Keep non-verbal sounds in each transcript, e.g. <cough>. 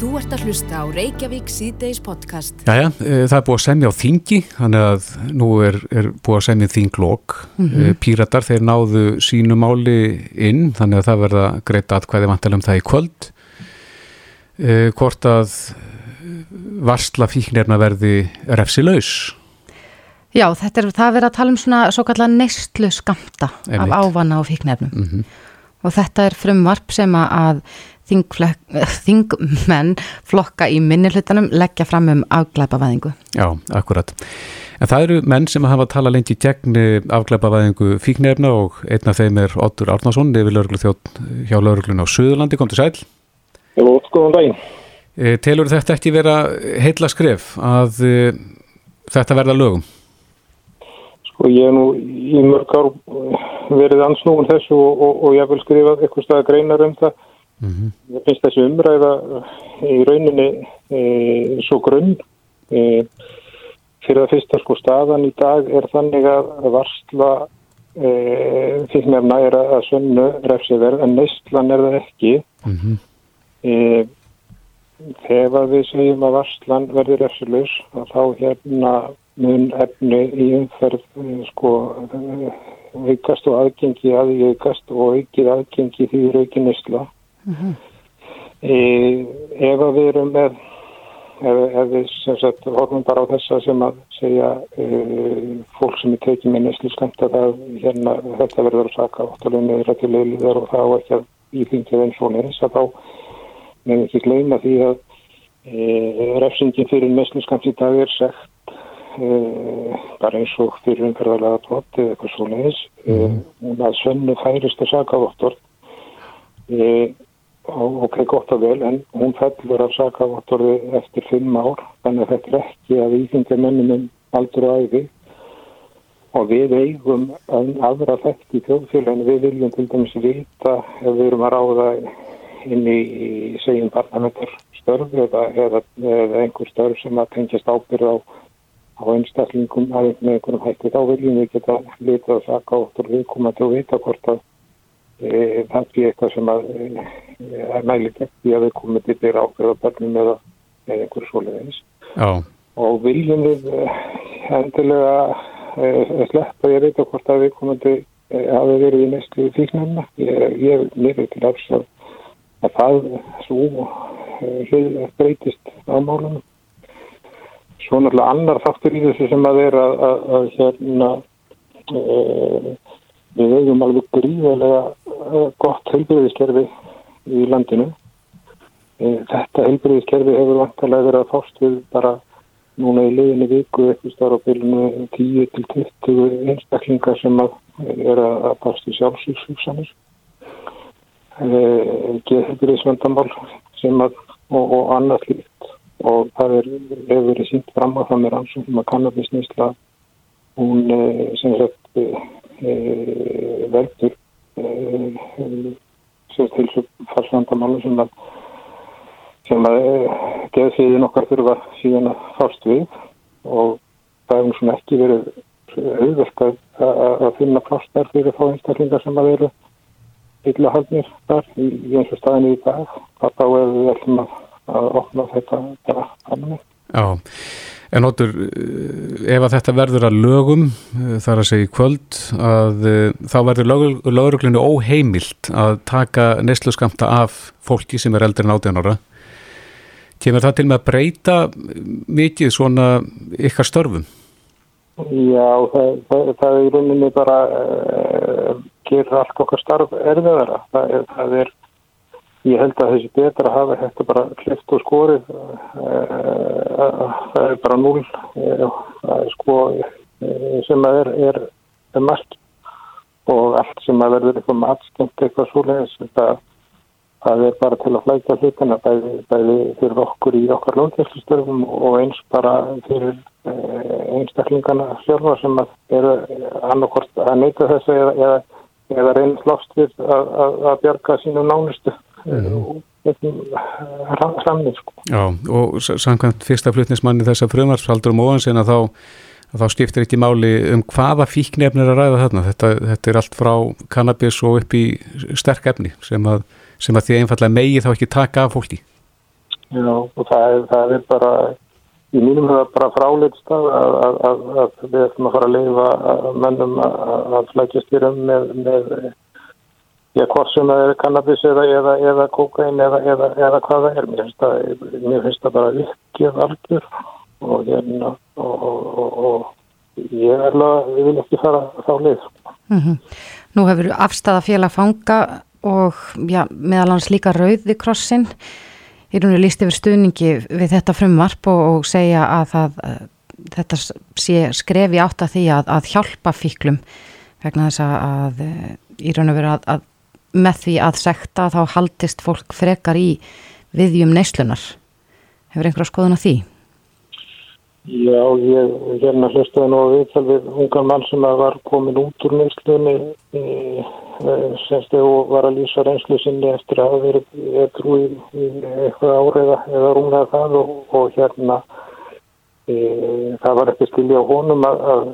Þú ert að hlusta á Reykjavík síðdeis podcast. Jæja, e, það er búið að semja á þingi, þannig að nú er, er búið að semja þinglokk. Mm -hmm. Píratar, þeir náðu sínu máli inn, þannig að það verða greitt atkvæði vantalum það í kvöld. E, hvort að varsla fíknirna verði refsilaus? Já, þetta er það verið að tala um svona svo kallar neistlu skamta af ávana og fíknirnum. Mm -hmm. Og þetta er frumvarp sem að þingmenn flokka í minnilhutanum leggja fram um afglæpavæðingu. Já, akkurat. En það eru menn sem hafa talað lengi gegn afglæpavæðingu fíknefna og einn af þeim er Ottur Árnason, nefnir lauruglu þjótt hjá lauruglun á Suðurlandi, kom til sæl. Jó, skoðan daginn. E, telur þetta ekki vera heila skref að e, þetta verða lögum? Sko ég hef nú í mörg ár verið ansnúin þessu og, og, og ég hef vel skrifað eitthvað stað greinar um það Mm -hmm. Ég finnst þessi umræða í rauninni e, svo grunn. E, fyrir að fyrsta sko staðan í dag er þannig að varsla e, fylgnefna er að sönnu refsiverð en neistlan er það ekki. Mm -hmm. Þegar við segjum að varslan verður refsilus þá hérna mun efni í umferð sko aukast og aðgengi aðeigast og aukið aðgengi því rauki neistla. Mm -hmm. e, ef við erum með ef, ef við sem sagt horfum bara á þessa sem að segja e, fólk sem er tekið með neslu skemmt að það, hérna, þetta verður að saka óttalega meðra til eiliðar og þá ekki að íþyngja eins og neins að þá nefnir ekki gleyna því að e, refsingin fyrir neslu skemmt í dag er segt bara eins og fyrir umferðarlega tótt eða eitthvað svo neins mm. að sönnu færist að saka óttor ok, gott og vel, en hún fellur af sakavottorði eftir fimm ár, þannig að þetta er ekki að íþingja mennum aldur og æfi og við eigum aðra þekkt í þjóðfélaginu, við viljum til dæmis vita ef við erum að ráða inn í, segjum parlamentar störf eða, eða, eða einhver störf sem að tengjast ábyrð á, á einstaklingum að einhverjum hætti, þá viljum við geta litað sakavottor við koma til að vita hvort að það er eitthvað sem að er næli gegn því að við komum til þeirra ákveða börnum eða, einhverju svoleiðis. Og viljum við hendilega e, sleppa ég veit að hvort að við komum til að við verðum í næstu fíknarna ég, ég mér er til alls að, að það svo hlið breytist á málunum. Svo náttúrulega annar þáttur í þessu sem að vera að, hérna við eigum alveg gríðarlega eh, gott heilbyrðiskerfi í landinu. Eh, þetta heilbyrðiskerfi hefur vantarlega verið að fást við bara núna í liðinni viku eitthvað starf á byrjunu 10-20 einstaklingar sem að er að fást í sjálfsvíkshugsanir. Eh, Geðheilbyrðisvendamál sem að og, og annað líkt og það er, hefur verið sínt fram á það með rannsóknum að kannabisnýsla hún sem sagt veldur eh, til farsvandamálu sem að sem að eh, geðsviðin okkar þurfa síðan að fást við og það hefur svona ekki verið auðvöld að, að finna plástar fyrir þá einstaklingar sem að veru illa haldnir þar í eins og staðinu í dag að þá hefur við ætlum að, að opna þetta bara annað. Já En óttur, eh, ef að þetta verður að lögum, eh, þar að segja kvöld, að eh, þá verður lögurglunni óheimilt að taka neysluskamta af fólki sem er eldri en 18 ára. Kemur það til með að breyta mikið svona ykkar störfum? Já, það, það, það er í rauninni bara uh, gera allt okkar starf erfiðara. Það það er Ég held að þessi betra hafa þetta bara klift og skorið, það er bara núl, er sko sem að er, er, er margt. Og allt sem að verður eitthvað matstengt eitthvað svoleiðis, það er bara til að flæta hlutina, bæði, bæði fyrir okkur í okkar lóðgjastustörfum og eins bara fyrir einstaklingana sjálfa sem að eru annarkort að neyta þessu eða, eða, eða reynast lost við að, að, að bjarga sínum nánustu samni sko. Já og samkvæmt fyrsta flutnismanni þess að frumvarsfaldur um óhansina þá, þá skiptir ekki máli um hvaða fíknefnir að ræða þarna. Þetta, þetta er allt frá kannabis og upp í sterk efni sem að, sem að því einfallega megi þá ekki taka af fólki. Já, og það er, það er bara, í mínum það bara fráleitst að, að, að, að við ætlum að fara að leifa mennum að flækjast í raun með, með já, hvort sem það er kannabis eða, eða, eða kokain eða, eða hvað það er. Mér finnst það, bara vikið algjör og hérna, og, og, og ég er ég vil ekki fara þá leið. Mm -hmm. Nú hefur afstæða félag fanga og já, meðal hans líka rauði krossin í rauninu líst yfir stuðningi við þetta frumvarp og, og segja að það, þetta sé skrefi átt að því að, að hjálpa fíklum vegna þess að uh, í rauninu verið að, að með því að sekta þá haldist fólk frekar í viðjum neyslunar. Hefur einhverja skoðun að því? Já, ég hérna hlustaði nú að viðtal við ungan mann sem var komin út úr neyslunni semst og var að lýsa reynslu sinni eftir að hafa verið trúi í eitthvað áriða eða rúnað það og, og hérna það var ekki stilja á honum að, að,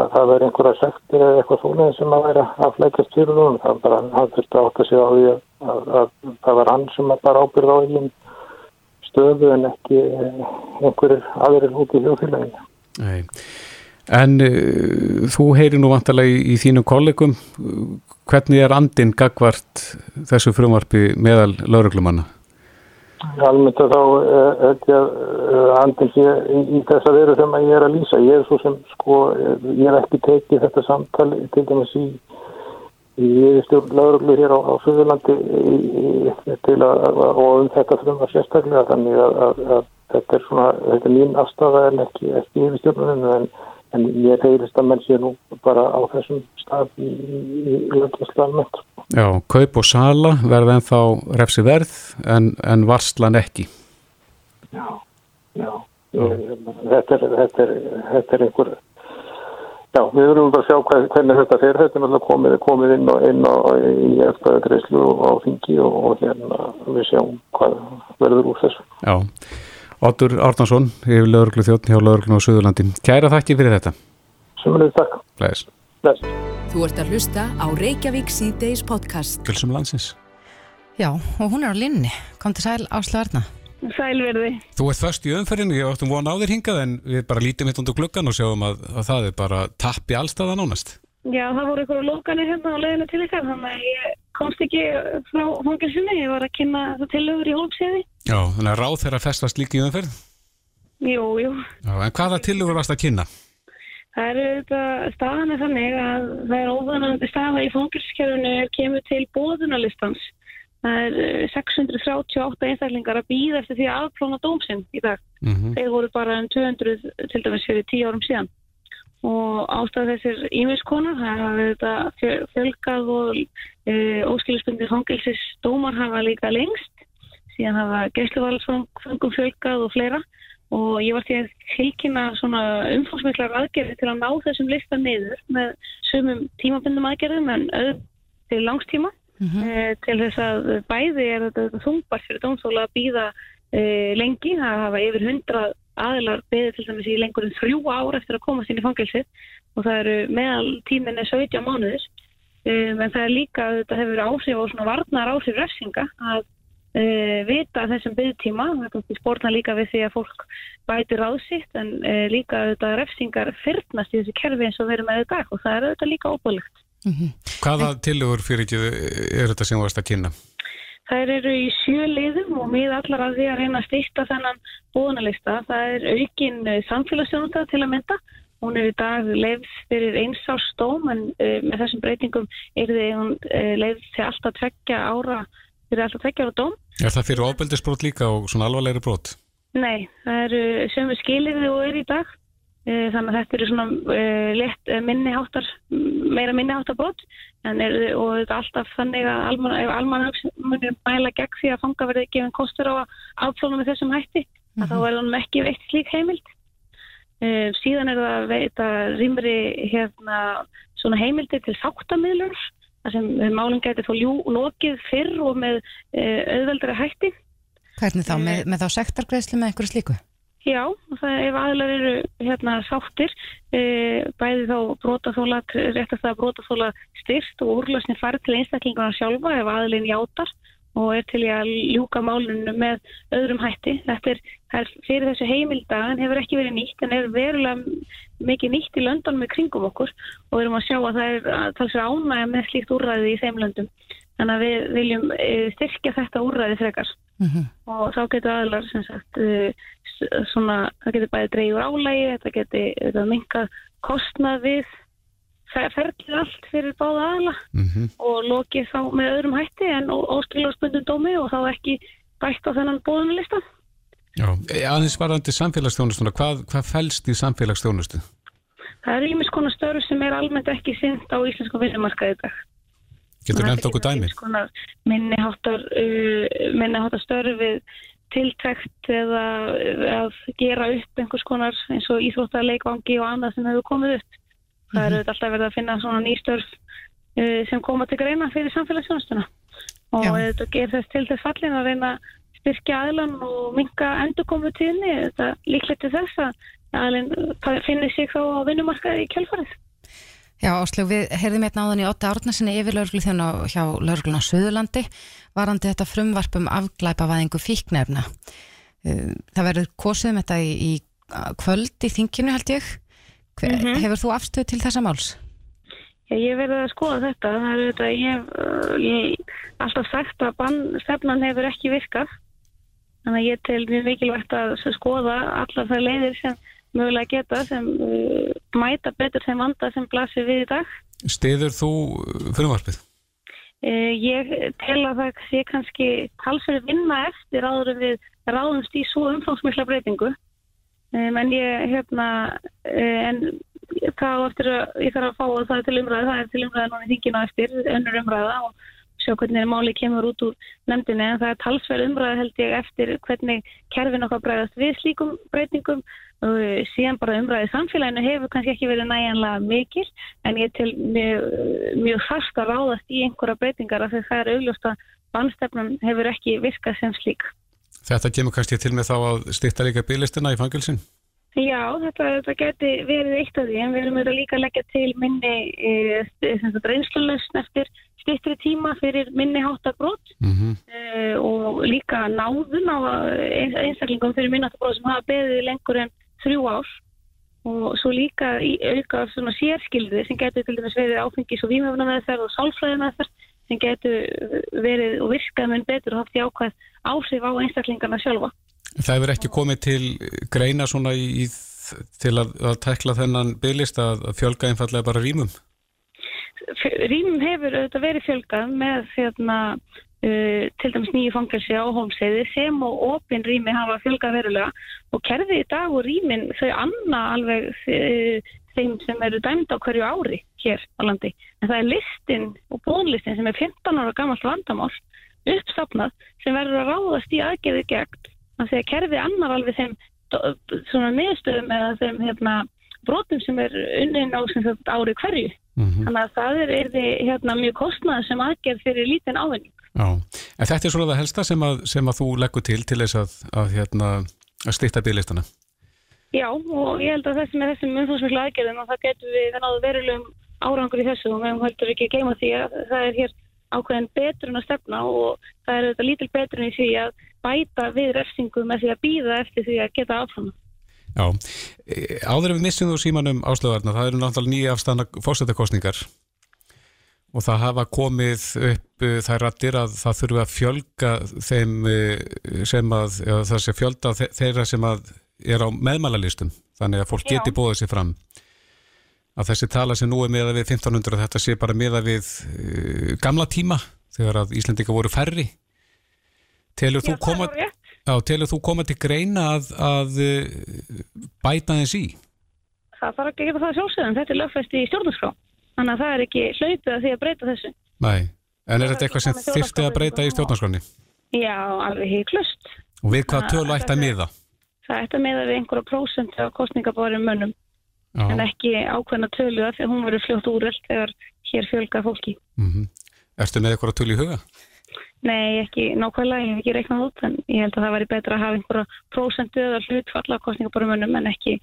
að það veri einhverja sektir eða eitthvað þúlega sem að vera að flækast fyrir hún, það var bara hann þurfti átt að segja á því að, að það var hann sem bara ábyrða á einum stöðu en ekki eh, einhverjir aðrir út í hljóðfélaginu. Nei, en uh, þú heyri nú vantarlega í, í þínum kollegum, hvernig er andin gagvart þessu frumarpi meðal lauruglumanna? Almennt að þá held ég að andin sé í, í þess að veru sem ég er að lýsa. Ég er svo sem sko, ég er ekki tekið þetta samtali til dæmis í í stjórn lauruglu hér á, á Suðurlandi til að, og um þetta frumar sérstaklega þannig að, að, að þetta er svona, þetta er mín afstafa en ekki, ekki yfir stjórnuninu en, en ég heyrist að menn sé nú bara á þessum stað í, í lögjarslanmet. Já, kaup og sala verða en þá refsi verð en, en varslan ekki. Já, já, ég, þetta er, þetta er, þetta er einhver Já, við verðum bara að sjá hvað, hvernig þetta fer. Þetta er náttúrulega komið, komið inn, og, inn og, í eftir greiðslu á þingi og, og hérna við sjáum hvað verður úr þessu. Já, Otur Árnarsson, yfir lögurglu þjóttn hjá lögurglun á Suðurlandin. Kæra þakki fyrir þetta. Sumulegð takk. Læs. Læs. Þú ert að hlusta á Reykjavík C-Days podcast. Gulsum landsins. Já, og hún er á linni. Kom til sæl Áslu Arna. Sælverði. Þú ert först í umferðinu, ég áttum von á þér hingað en við bara lítum hitt undir gluggan og sjáum að, að það er bara tappi allstaða nánast. Já, það voru einhverju lókanir hérna á leiðinu til ykkar, þannig að ég komst ekki frá hóngelsinni, ég var að kynna það tilögur í hólpsíði. Já, þannig að ráð þeirra festast líka í umferð? Jú, jú. Já, en hvaða tilögur varst að kynna? Það eru þetta, staðan er þannig að það er óðanandi staða í hóngelskerfinu kemur til bóðunarlistans Það er 638 eh, einstaklingar að býða eftir því að afplóna dómsinn í dag. Mm -hmm. Þeir voru bara um 200 til dæmis fyrir 10 árum síðan. Og ástæða þessir ímiðskonar, það hafa þetta fjölgað og e, óskilisbundir hangelsis dómar hafa líka lengst. Síðan hafa gæsluvaldsfangum fjölgað og fleira. Og ég var því að hilkina svona umfóksmiklar aðgerði til að ná þessum lista niður með sumum tímabundum aðgerðum en öll til langstíma. Mm -hmm. e, til þess að bæði er þetta þungbart fyrir dómsóla að býða e, lengi, það hafa yfir hundra aðilar beðið til dæmis í lengur en þrjú ára eftir að komast inn í fangilsið og það eru meðal tíminni 17 mánuðis e, en það er líka, þetta hefur áhrif og svona varnar áhrif refsinga að vita þessum byggtíma, það spórna líka við því að fólk bætir ásitt en líka þetta refsingar fyrtnast í þessu kerfi eins og verið með þetta og það er þetta líka óbúlegt. Mm -hmm. Hvaða tilugur fyrir ekki er þetta sem varst að kynna? Það eru í sjö liðum og við allar að því að reyna að stýtta þennan búinalista. Það er aukin eh, samfélagsjónunda til að mynda. Hún er í dag leifð fyrir einsárstóm en uh, með þessum breytingum er þið uh, leifð til alltaf tveggja ára fyrir alltaf tveggja ára dóm. Er það fyrir ábeldisbrót líka og svona alvarlegri brót? Nei, það eru sömu skilir og er í dag. Eh, þannig að þetta eru svona uh, létt uh, minniháttar, meira minniháttar brot er, og þetta er alltaf þannig að almanhagsmunir mæla gegn því að fanga verði gefin kostur á að áflóna með þessum hætti mm -hmm. að þá mhm. verður hann ekki veitt slík heimild. Uh, síðan er það veita rýmri hérna, svona heimildi til þáttamilur þar sem málinn gæti þó lókið fyrr og með auðveldra hætti. Hvernig þá? Með, með þá sektargreðslu með einhverju slíku? Já, það, ef aðlar eru hérna sáttir, e, bæði þá brótaþóla, réttast að brótaþóla styrst og úrlösni farið til einstaklingunar sjálfa ef aðlinn játar og er til að ljúka málunum með öðrum hætti. Þetta er, er fyrir þessu heimildagan hefur ekki verið nýtt en er verulega mikið nýtt í löndunum með kringum okkur og við erum að sjá að það er talsið ánægja með slíkt úrræði í þeim löndum. Þannig að við viljum eh, styrkja þetta úrræði frekar mm -hmm. og þá getur aðlar sem sagt eh, svona, það getur bæðið dreyjur álægi, þetta getur minkað kostnað við ferðið allt fyrir báða aðla mm -hmm. og lokið þá með öðrum hætti en óskiljóðspundum dómi og þá ekki bætt á þennan bóðunlista. Já, e, aðeins varandi samfélagsstjónustuna, hvað, hvað fælst í samfélagsstjónustu? Það er ímis konar störf sem er almennt ekki synd á íslensku vinnumarkaði dag. Getur nefnt okkur dæmi? Minniháttar uh, störfið tiltækt eða að gera upp einhvers konar eins og íþróttarleikvangi og annað sem hefur komið upp. Það eru mhm. alltaf verið að finna svona nýstörf uh, sem koma til greina fyrir samfélagsjónastuna og þetta ger þess til þess fallin að reyna styrkja aðlan og minga endurkomu tíðni. Þetta líklegt til þess að aðlinn finnir sig þá á vinnumarkaði í kjálfarið Já, Áslug, við heyrðum einna áðan í 8 árnasinni yfir lauruglu þjóna hjá laurugluna Suðurlandi varandi þetta frumvarpum afglæpavæðingu fíknefna uh, það verður kosum þetta í, í kvöld í þinginu held ég Hver, mm -hmm. Hefur þú afstöð til þessa máls? Já, ég verði að skoða þetta. Það er þetta, ég hef uh, alltaf sagt að bannstefnan hefur ekki virkað. Þannig að ég tel mjög mikilvægt að skoða allar þær leiðir sem mögulega geta sem uh, mæta betur þeim vanda sem blasir við í dag. Stiður þú uh, fyrirvarpið? Uh, ég tel að það sé kannski halsverið vinna eftir áður við ráðumst í svo umfangsmikla breytingu Um, en ég, hérna, uh, en það eftir að ég þarf að fá það til umræðu, það er til umræðu núna í þingina eftir, önnur umræða og sjá hvernig máli kemur út úr nefndinni, en það er talsverð umræðu held ég eftir hvernig kerfin okkar bregðast við slíkum breytingum og síðan bara umræðið samfélaginu hefur kannski ekki verið næjanlega mikil, en ég til mjög, mjög fast að ráðast í einhverja breytingar af því það er augljóst að bannstefnum hefur ekki virkað sem slík. Þetta kemur kannski til með þá að styrta líka byglistina í fangilsin? Já, þetta, þetta geti verið eitt af því en við erum auðvitað líka að leggja til minni e, reynslulösn eftir styrtri tíma fyrir minni háttabrót mm -hmm. e, og líka náðun á einstaklingum fyrir minni háttabrót sem hafa beðið lengur en þrjú ár og svo líka í auka svona sérskildi sem getur til dæmis verið áfengis og výmjöfna meðferð og sálfræði meðferð sem getur verið og virkað mun betur og haft í ákvæð áhrif á einstaklingarna sjálfa. Það hefur ekki komið til greina svona í, til að, að tekla þennan bygglist að fjölga einfallega bara rýmum? Rýmum hefur auðvitað verið fjölgað með þérna uh, til dæmis nýju fangelsi á hómseiði sem og opin rými hafa fjölgað verulega og kerfið í dag og rýmin þau anna alveg uh, þeim sem eru dæmd á hverju ári hér á landi. En það er listin og bónlistin sem er 15 ára gammalt vandamál uppstafnað sem verður að ráðast í aðgerði gegn að því að kerfi annar alveg þeim svona meðstöðum eða þeim hérna, brotum sem er unnin á ári hverju. Mm -hmm. Þannig að það er, er því, hérna, mjög kostnað sem aðgerð fyrir lítinn ávinning. Já, en þetta er svona það helsta sem að, sem að þú leggur til til þess að, að, hérna, að stýtta bygglistana? Já, og ég held að þessum er þessum umfóðsmiklu aðgerðum og það getur við náðu verulegum árangur í þessu og við höldum ekki að geima því að það er hér ákveðin betrun að stefna og það er þetta lítil betrun í því að bæta við refsingu með því að býða eftir því að geta áfram. Já, e, áður við missum þú símanum áslöðarna, það eru náttúrulega nýja afstanna fórsættakostningar og það hafa komið upp e, þær rættir að það þurfa að fjölga þeim e, sem að, já, það sé fjölda þeirra sem að er á meðmælalistum, þannig að fólk geti bóðið sér fram. Að þessi tala sem nú er meða við 1500 þetta sé bara meða við uh, gamla tíma þegar að Íslandika voru færri telur þú koma já, telur þú koma til greina að, að uh, bæta þess í það þarf ekki að geta það sjálfsögðan þetta er lögfæst í stjórnarskrá þannig að það er ekki hlaupið að því að breyta þessu Nei, en er þetta eitthvað sem þyrfti að breyta í stjórnarskráni? Já, alveg heiklust og við hvað tölu ætti að miða? Það ætti að miða við einhverja prósent af kostningabárum mönnum Já. en ekki ákveðna tölu af því að hún verður fljótt úrreld þegar hér fjölga fólki. Mm -hmm. Erstu með eitthvað tölu í huga? Nei, ekki nákvæmlega, ég hef ekki reiknað út en ég held að það væri betra að hafa einhverja prósentu eða hlutfalla kostningabárumönnum en ekki,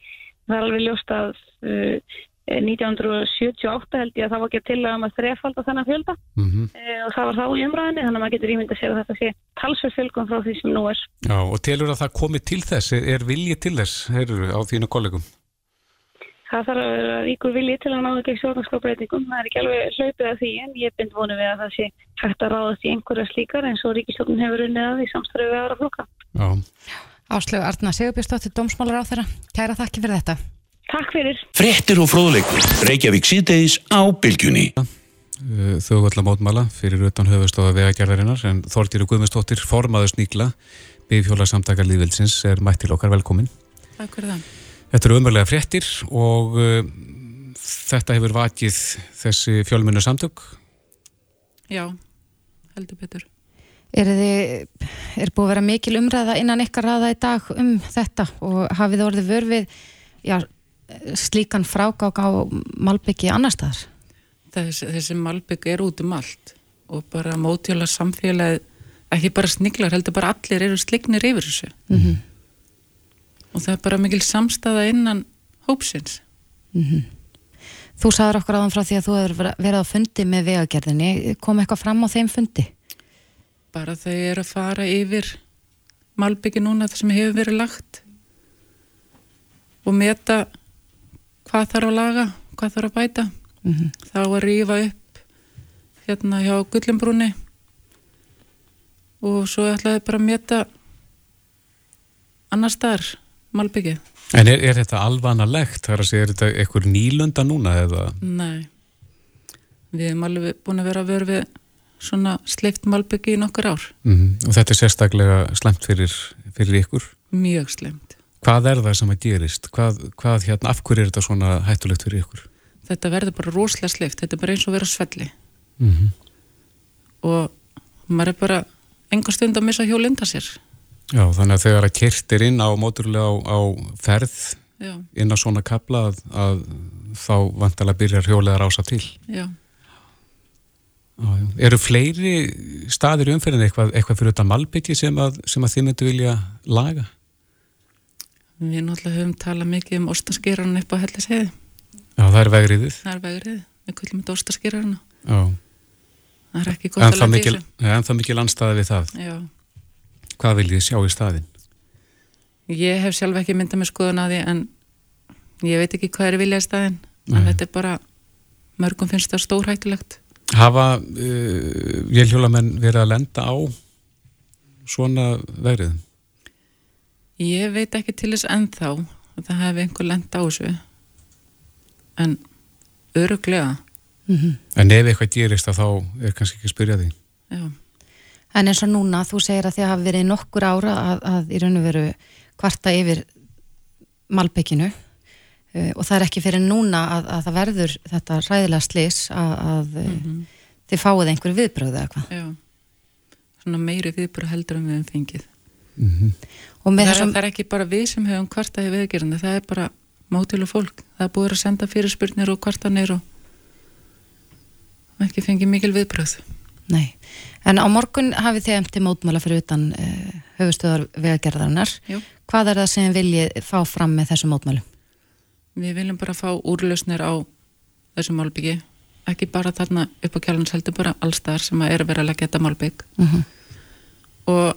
það er alveg ljóst að uh, 1978 held ég að það var ekki til að maður þrefald á þennan fjölda Mm -hmm. og það var þá í umræðinni þannig að maður getur ímyndið sér að þetta sé talsverð fjölgun frá því sem nú er. Já, og telur að það komi til þess, er viljið til þess, heyrur, á þínu kollegum? Það þarf að vera ríkur vilji til að ná ekki stjórnarskapbreytingum. Það er ekki alveg hlaupið að því en ég bind vonu við að það sé hægt að ráðast í einhverja slíkar eins og ríkistofnun hefur unnið að því samstarfið við aðra flokka. Já. Áslögu Arna Sigurbjörnsdóttir, dómsmálar á þeirra. Kæra þakki fyrir þetta. Takk fyrir. Frettir og fróðleikur. Reykjavík síðdeis á bylgjunni. Þjóðvalla mótmæla fyrir utan höfustofa vegagerðarinnar en Þorgir Guðmundsdóttir, formaður sníkla, byggfjóla samtaka líðvilsins er mættil okkar velkomin. Takk fyrir það. Þetta eru umverlega fréttir og uh, þetta hefur vakið þessi fjölmennu samtök. Já, heldur betur. Er, þið, er búið að vera mikil umræða innan ykkar ræða í dag um þetta og hafið þið orðið vörfið já, slíkan frágák á Malbyggi annar staðar? Þessi, þessi Malbygg er út um allt og bara mótjóla samfélagið, ekki bara sniglar, heldur bara allir eru slignir yfir þessu. Mm -hmm. Og það er bara mikil samstæða innan hópsins. Mm -hmm. Þú sagður okkur áðan frá því að þú hefur verið á fundi með vegagerðinni. Kom eitthvað fram á þeim fundi? Bara þau eru að fara yfir Malbyggi núna það sem hefur verið lagt og meta hvað þarf að laga, hvað þarf að bæta. Mm -hmm. Þá að rýfa upp hérna hjá Gullimbrúni og svo ætlaði bara að meta annar staðar Malbyggið. En er, er þetta alvanalegt? Það er að segja, er þetta eitthvað nýlunda núna eða? Nei. Við hefum alveg búin að vera að vera við svona sleift Malbyggi í nokkur ár. Mm -hmm. Og þetta er sérstaklega slemt fyrir, fyrir ykkur? Mjög slemt. Hvað er það sem að gerist? Hvað, hvað hérna, af hverju er þetta svona hættulegt fyrir ykkur? Þetta verður bara rosalega sleift. Þetta er bara eins og vera svelli. Mm -hmm. Og maður er bara enga stund að missa hjól undan sér. Já, þannig að þegar að kyrt er inn á móturlega á, á ferð Já. inn á svona kapla að, að þá vantalega byrjar hjólið að rása til. Já. Já. Eru fleiri staðir í umferðin eitthvað, eitthvað fyrir þetta malbyggi sem að, sem að þið myndu vilja laga? Við náttúrulega höfum talað mikið um ostaskýrarinn upp á helliseiði. Já, það er vegriðið. Það er vegriðið. Við kullum þetta ostaskýrarinn. Já. Það er ekki gott En að laga í mikil, þessu. en það mikil anstæði við það. Já. Hvað viljið þið sjá í staðin? Ég hef sjálf ekki myndað með skoðun að því en ég veit ekki hvað er viljað í staðin. En Nei. þetta er bara, mörgum finnst það stórhættulegt. Hafa uh, vélhjólamenn verið að lenda á svona vegriðum? Ég veit ekki til þess ennþá að það hefði einhver lent á þessu. En öruglega, Mm En ef eitthvað gerist að þá er kannski ekki að spyrja því. já. En eins og núna, þú segir að þið hafi verið nokkur ára að, að í raun og veru kvarta yfir Malbygginu uh, og það er ekki fyrir núna að, að það verður þetta ræðilega slis að, að mm þið fáið einhver viðbröðu eða hvað. Já. Svona meiri viðbúru heldur en við hefum fengið. Og með Það er, þessum, það er ekki bara við sem hefum kvartaði viðgerandi, það er bara mótilu fólk. Það er búið að senda fyrirspurnir og kvartanir og og ekki fengið mikil viðbröð. Nei, en á morgun hafið þið emti mótmála fyrir utan uh, höfustöðar vegagerðarinnar. Jú. Hvað er það sem viljið fá fram með þessum mótmálum? Við viljum bara fá úrlausnir á þessu málbyggi, ekki bara þarna upp á kjálans heldur bara allstaðar sem að er vera að leggja þetta málbygg. Mm Og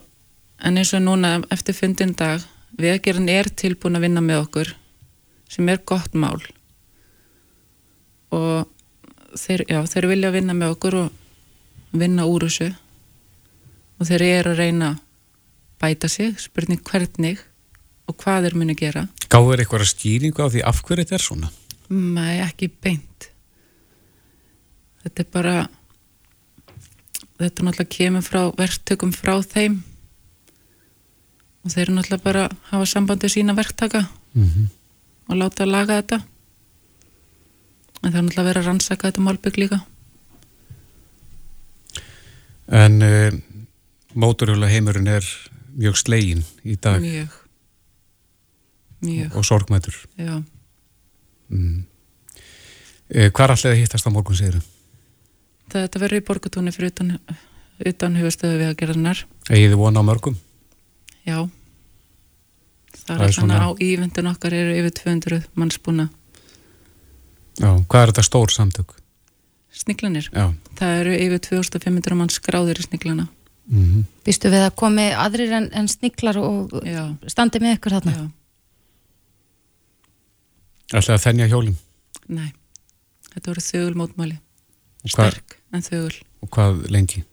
en eins og núna eftir fundin dag, vegagerðin er tilbúin að vinna með okkur sem er gott mál og þeir, já, þeir vilja vinna með okkur og vinna úr þessu og þeir eru að reyna að bæta sig, spurning hvernig og hvað þeir muni gera. Gáður eitthvað skýringu á því af hverju þetta er svona? Nei, ekki beint. Þetta er bara, þetta náttúrulega kemur frá verktökum frá þeim og þeir eru náttúrulega bara að hafa sambandi sína verktaka Mm -hmm. og láta laga þetta. En það er náttúrulega að vera að rannsaka þetta málbygg líka. En uh, móturhjóla heimurinn er mjög slegin í dag Mjög. Mjög, og sorgmætur. já. Mm. Uh, hvað er alltaf að hittast á morgun Það, þetta verður í borgatúni fyrir utan, utan höfustöðu við að gera hennar. Egið þið vona á mörgum? Já. Það Það er svona á ívendun okkar eru yfir 200 manns búin að Já, hvað er þetta stór samtök? Sniglanir. Já. Það eru yfir 2500 mann skráðir í sniglana. Mm Vistu við að komi aðrir en, en sniglar og Já. standi með ykkur þarna? Já. Að þennja hjólum Nei. Þetta voru þögul hvað- Sterk en þögul. og hvað lengi?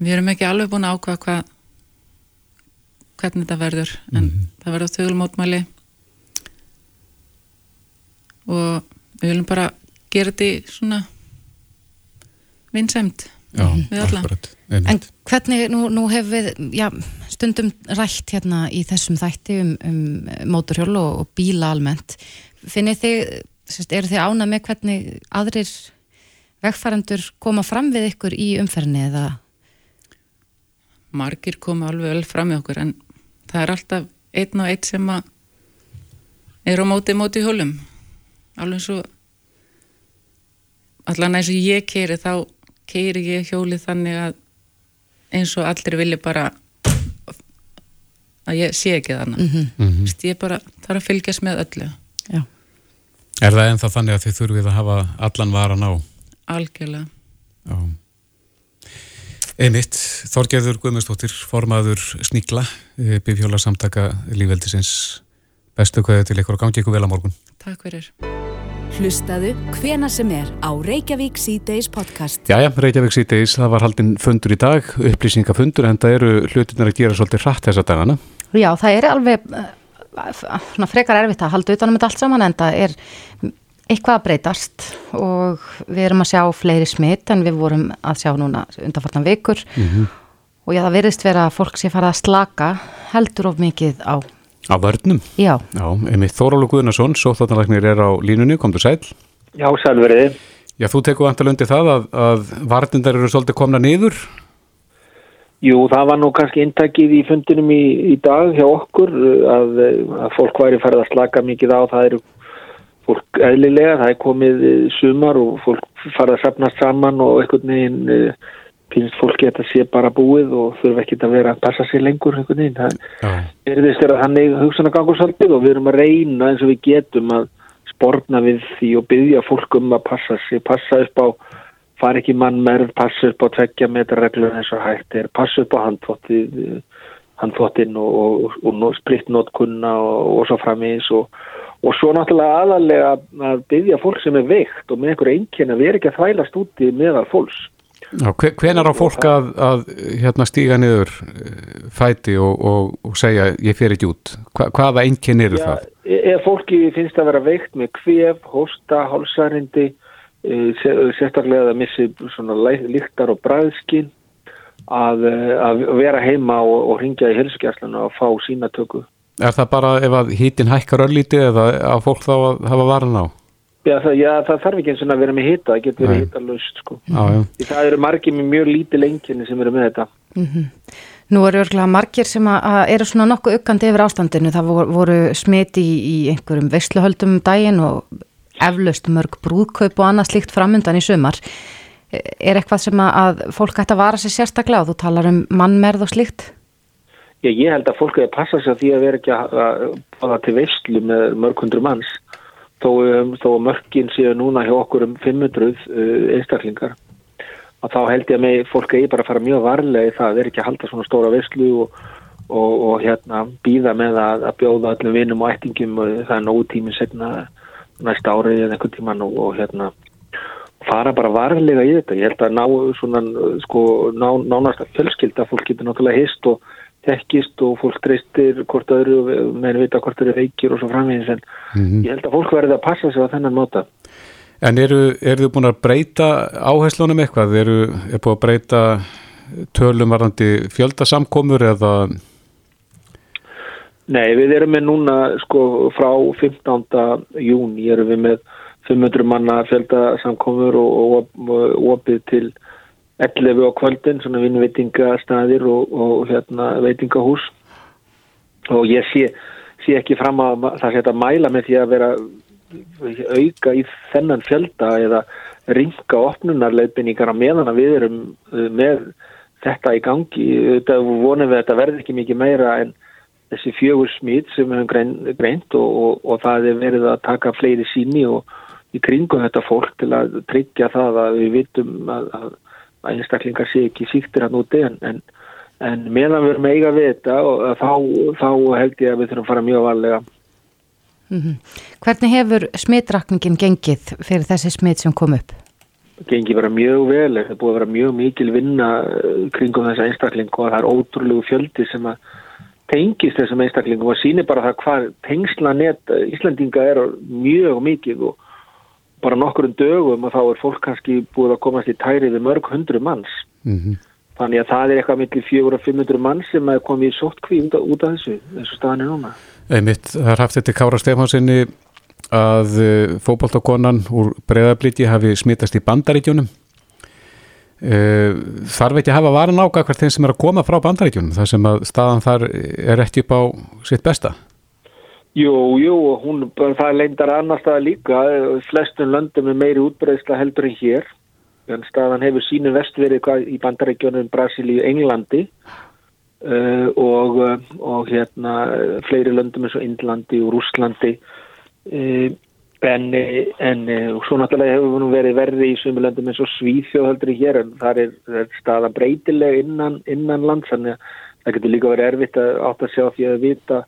Við erum ekki alveg búin að ákvaða hvað hvernig þetta verður en það verður þögul mótmæli og við viljum bara gera þetta svona vinsæmt Já, við alla. akkurat En hvernig, nú, nú hefur við já, stundum rætt hérna í þessum þætti um, um móturhjól og, og bíla almennt. Finnir þið, sérst, eru þið ána með hvernig aðrir vegfærandur koma fram við ykkur í umferðinni eða? margir koma alveg vel fram með okkur en það er alltaf einn og einn sem að er á móti móti hjólum alveg eins og allan eins og ég keiri þá keiri ég hjólið þannig að eins og allir vilja bara að ég sé ekki þannig mm. -hmm. ég bara þarf að fylgjast með öllu Já. Er það ennþá þannig að þið þurfið að hafa allan varan á? algjörlega Já. Einmitt, Þorgerður Guðmundsdóttir, formaður Sníkla, bifhjóla samtaka lífveldisins. Bestu kveðu til ykkur og gangi ykkur vel á morgun. takk fyrir Hlustaðu hvena sem er á Reykjavík C-Days podcast. Jæja, Reykjavík síðdeis, það var haldinn fundur í dag, upplýsingafundur, en það eru hlutinnar að gera svolítið hratt þessa dagana. Já, það er alveg uh, svona frekar erfitt að halda utanum þetta allt saman en það er eitthvað að breytast og við erum að sjá fleiri smitt en við vorum að sjá núna undanfartan vikur og já, það verðist vera að fólk sé farið að slaka heldur of mikið á. Á vörnum. Já, Já, einmitt Þórálu Guðnason, sóþáttanlagnir er á línunni, komdu sæl. Já, sælveriði. Já, þú tekur vantalundi það að, að varnindar eru svolítið komna niður. Jú, það var nú kannski intakið í fundinum í, í dag hjá okkur að, að fólk væri farið að slaka mikið á. Það eru fólk eðlilega, það er komið sumar og fólk farið að sapnast saman og einhvern veginn finnst fólk geta sé bara búið og þurfa ekki að vera að passa sér lengur einhvern veginn. Það Já. er þess að þannig hugsanargangur svolítið og við erum að reyna eins og við getum að sporna við því og byggja fólk um að passa sig, passa upp á fara ekki mannmerð, passa upp á tveggja metra reglur eins og hægt er, passa upp á handþvottið, handþvottin og, og, og, spritnótkunna og, og svo framins og, og svo náttúrulega aðalega að byggja fólk sem er veikt og með einhver einnkjörn að vera ekki að þvælast úti meðal fólks. Já, hve- hvenær á fólk að, að hérna stíga niður eh, fæti og, og, og segja ég fer ekki út? Hva, hvaða einnkinn eru það? e- ef fólki finnst að vera veikt með kvef, hósta, hálsarindi, e, sérstaklega að missi lyktar og bræðskinn, að, e, að vera heima og, og ringja í helsugjastluna og fá sínatöku. Er það bara ef að hítin hækkar örlítið eða að fólk þá að hafa varan á? Já það, já, það þarf ekki eins og að vera með hita, það getur verið hita löst, sko. Já, já. Því það eru margir með mjög lítið lengjini sem eru með þetta. nú eru örgulega margir sem að, að eru svona nokkuð uggandi yfir ástandinu. Það voru, voru smiti í, í einhverjum veisluhöldum um daginn og eflaust mörg brúðkaup og annað slíkt framundan í sumar. Er eitthvað sem að, að fólk ætti að vara sér sérstaklega og þú talar um mannmerð og slíkt? Já, ég held að fólk hefur passað sér á því að vera ekki að að báða til veistlu með mörg hundru manns þó, um, þó mörgin séu núna hjá okkur um 500 uh, einstaklingar að þá held ég að mig fólk eigi bara að fara mjög varlega það að vera ekki að halda svona stóra veistlu og, og, og hérna býða með að, að bjóða öllum vinum og ættingum og það er nógu tíminn setna næsta árið eða einhvern tíman og, og hérna fara bara varlega í þetta. Ég held að ná svona, sko, ná, nánast að fjölskylda fólk getur náttúrulega hist og tekkist og fólk treystir hvort öðru og menn vita hvort öðru veikir og svo framvegis en ég held að fólk verði að passa sig á þennan móta. En eru, eru þið búin að breyta áherslunum eitthvað? Eru, er búin að breyta tölum varandi fjöldasamkomur eða Nei, við erum með núna sko frá 15. júni erum við með 500 manna fjöldasamkomur og opið til 11 á kvöldin, svona vinnveitingastæðir og, og hérna veitingahús og ég sé, sé ekki fram að það sé að mæla með því að vera auka í þennan fjölda eða ringa opnunarleipinningar á meðan að við erum uh, með þetta í gangi. Þetta vonum við að þetta verði ekki mikið meira en þessi fjögur smít sem við höfum grein, greint og, og, og það er verið að taka fleiri síni og í kringum þetta fólk til að tryggja það að við vitum að, að, að einstaklingar sé ekki síktir hann úti en, en, en meðan við erum eiga við þetta og þá, þá held ég að við þurfum að fara mjög varlega. Mm Hvernig hefur smitrakningin gengið fyrir þessi smitt sem kom upp? Gengi vera mjög vel, það búið að vera mjög mikil vinna eh, kringum þessa einstakling og það er ótrúlegu fjöldi sem að tengist þessum einstaklingum og sýnir bara það hvað tengslanet Íslandinga er mjög mikið og bara nokkur um dögum og þá er fólk kannski búið að komast í tæri við mörg hundru manns. Mm -hmm. Þannig að það er eitthvað og fimmundru manns sem er komið í sóttkví út, út af þessu, þessu staðan er núna. Einmitt, það er haft þetta Kára Stefánsinni að eh, fókbaltakonan úr breðablíti hafi smitast í bandaríkjunum. Eh, þarf ekki að hafa varan hvert þeim sem er að koma frá bandaríkjunum þar sem að staðan þar er ekki upp á sitt besta? Jú, jú, hún, það leindar annar staða líka, flestum löndum er meiri útbreyðsla heldur en hér. En staðan hefur sínu vestverið í bandaríkjunum Brasilíu, Englandi. Uh, og, og hérna fleiri löndum eins og Indlandi og Rúslandi uh, en, en svo náttúrulega hefur nú verið verði í svömi löndum eins og Svíþjóð heldur hér en það er, er staðan breytileg innan, innan land þannig að það getur líka verið erfitt að átt að sjá því að vita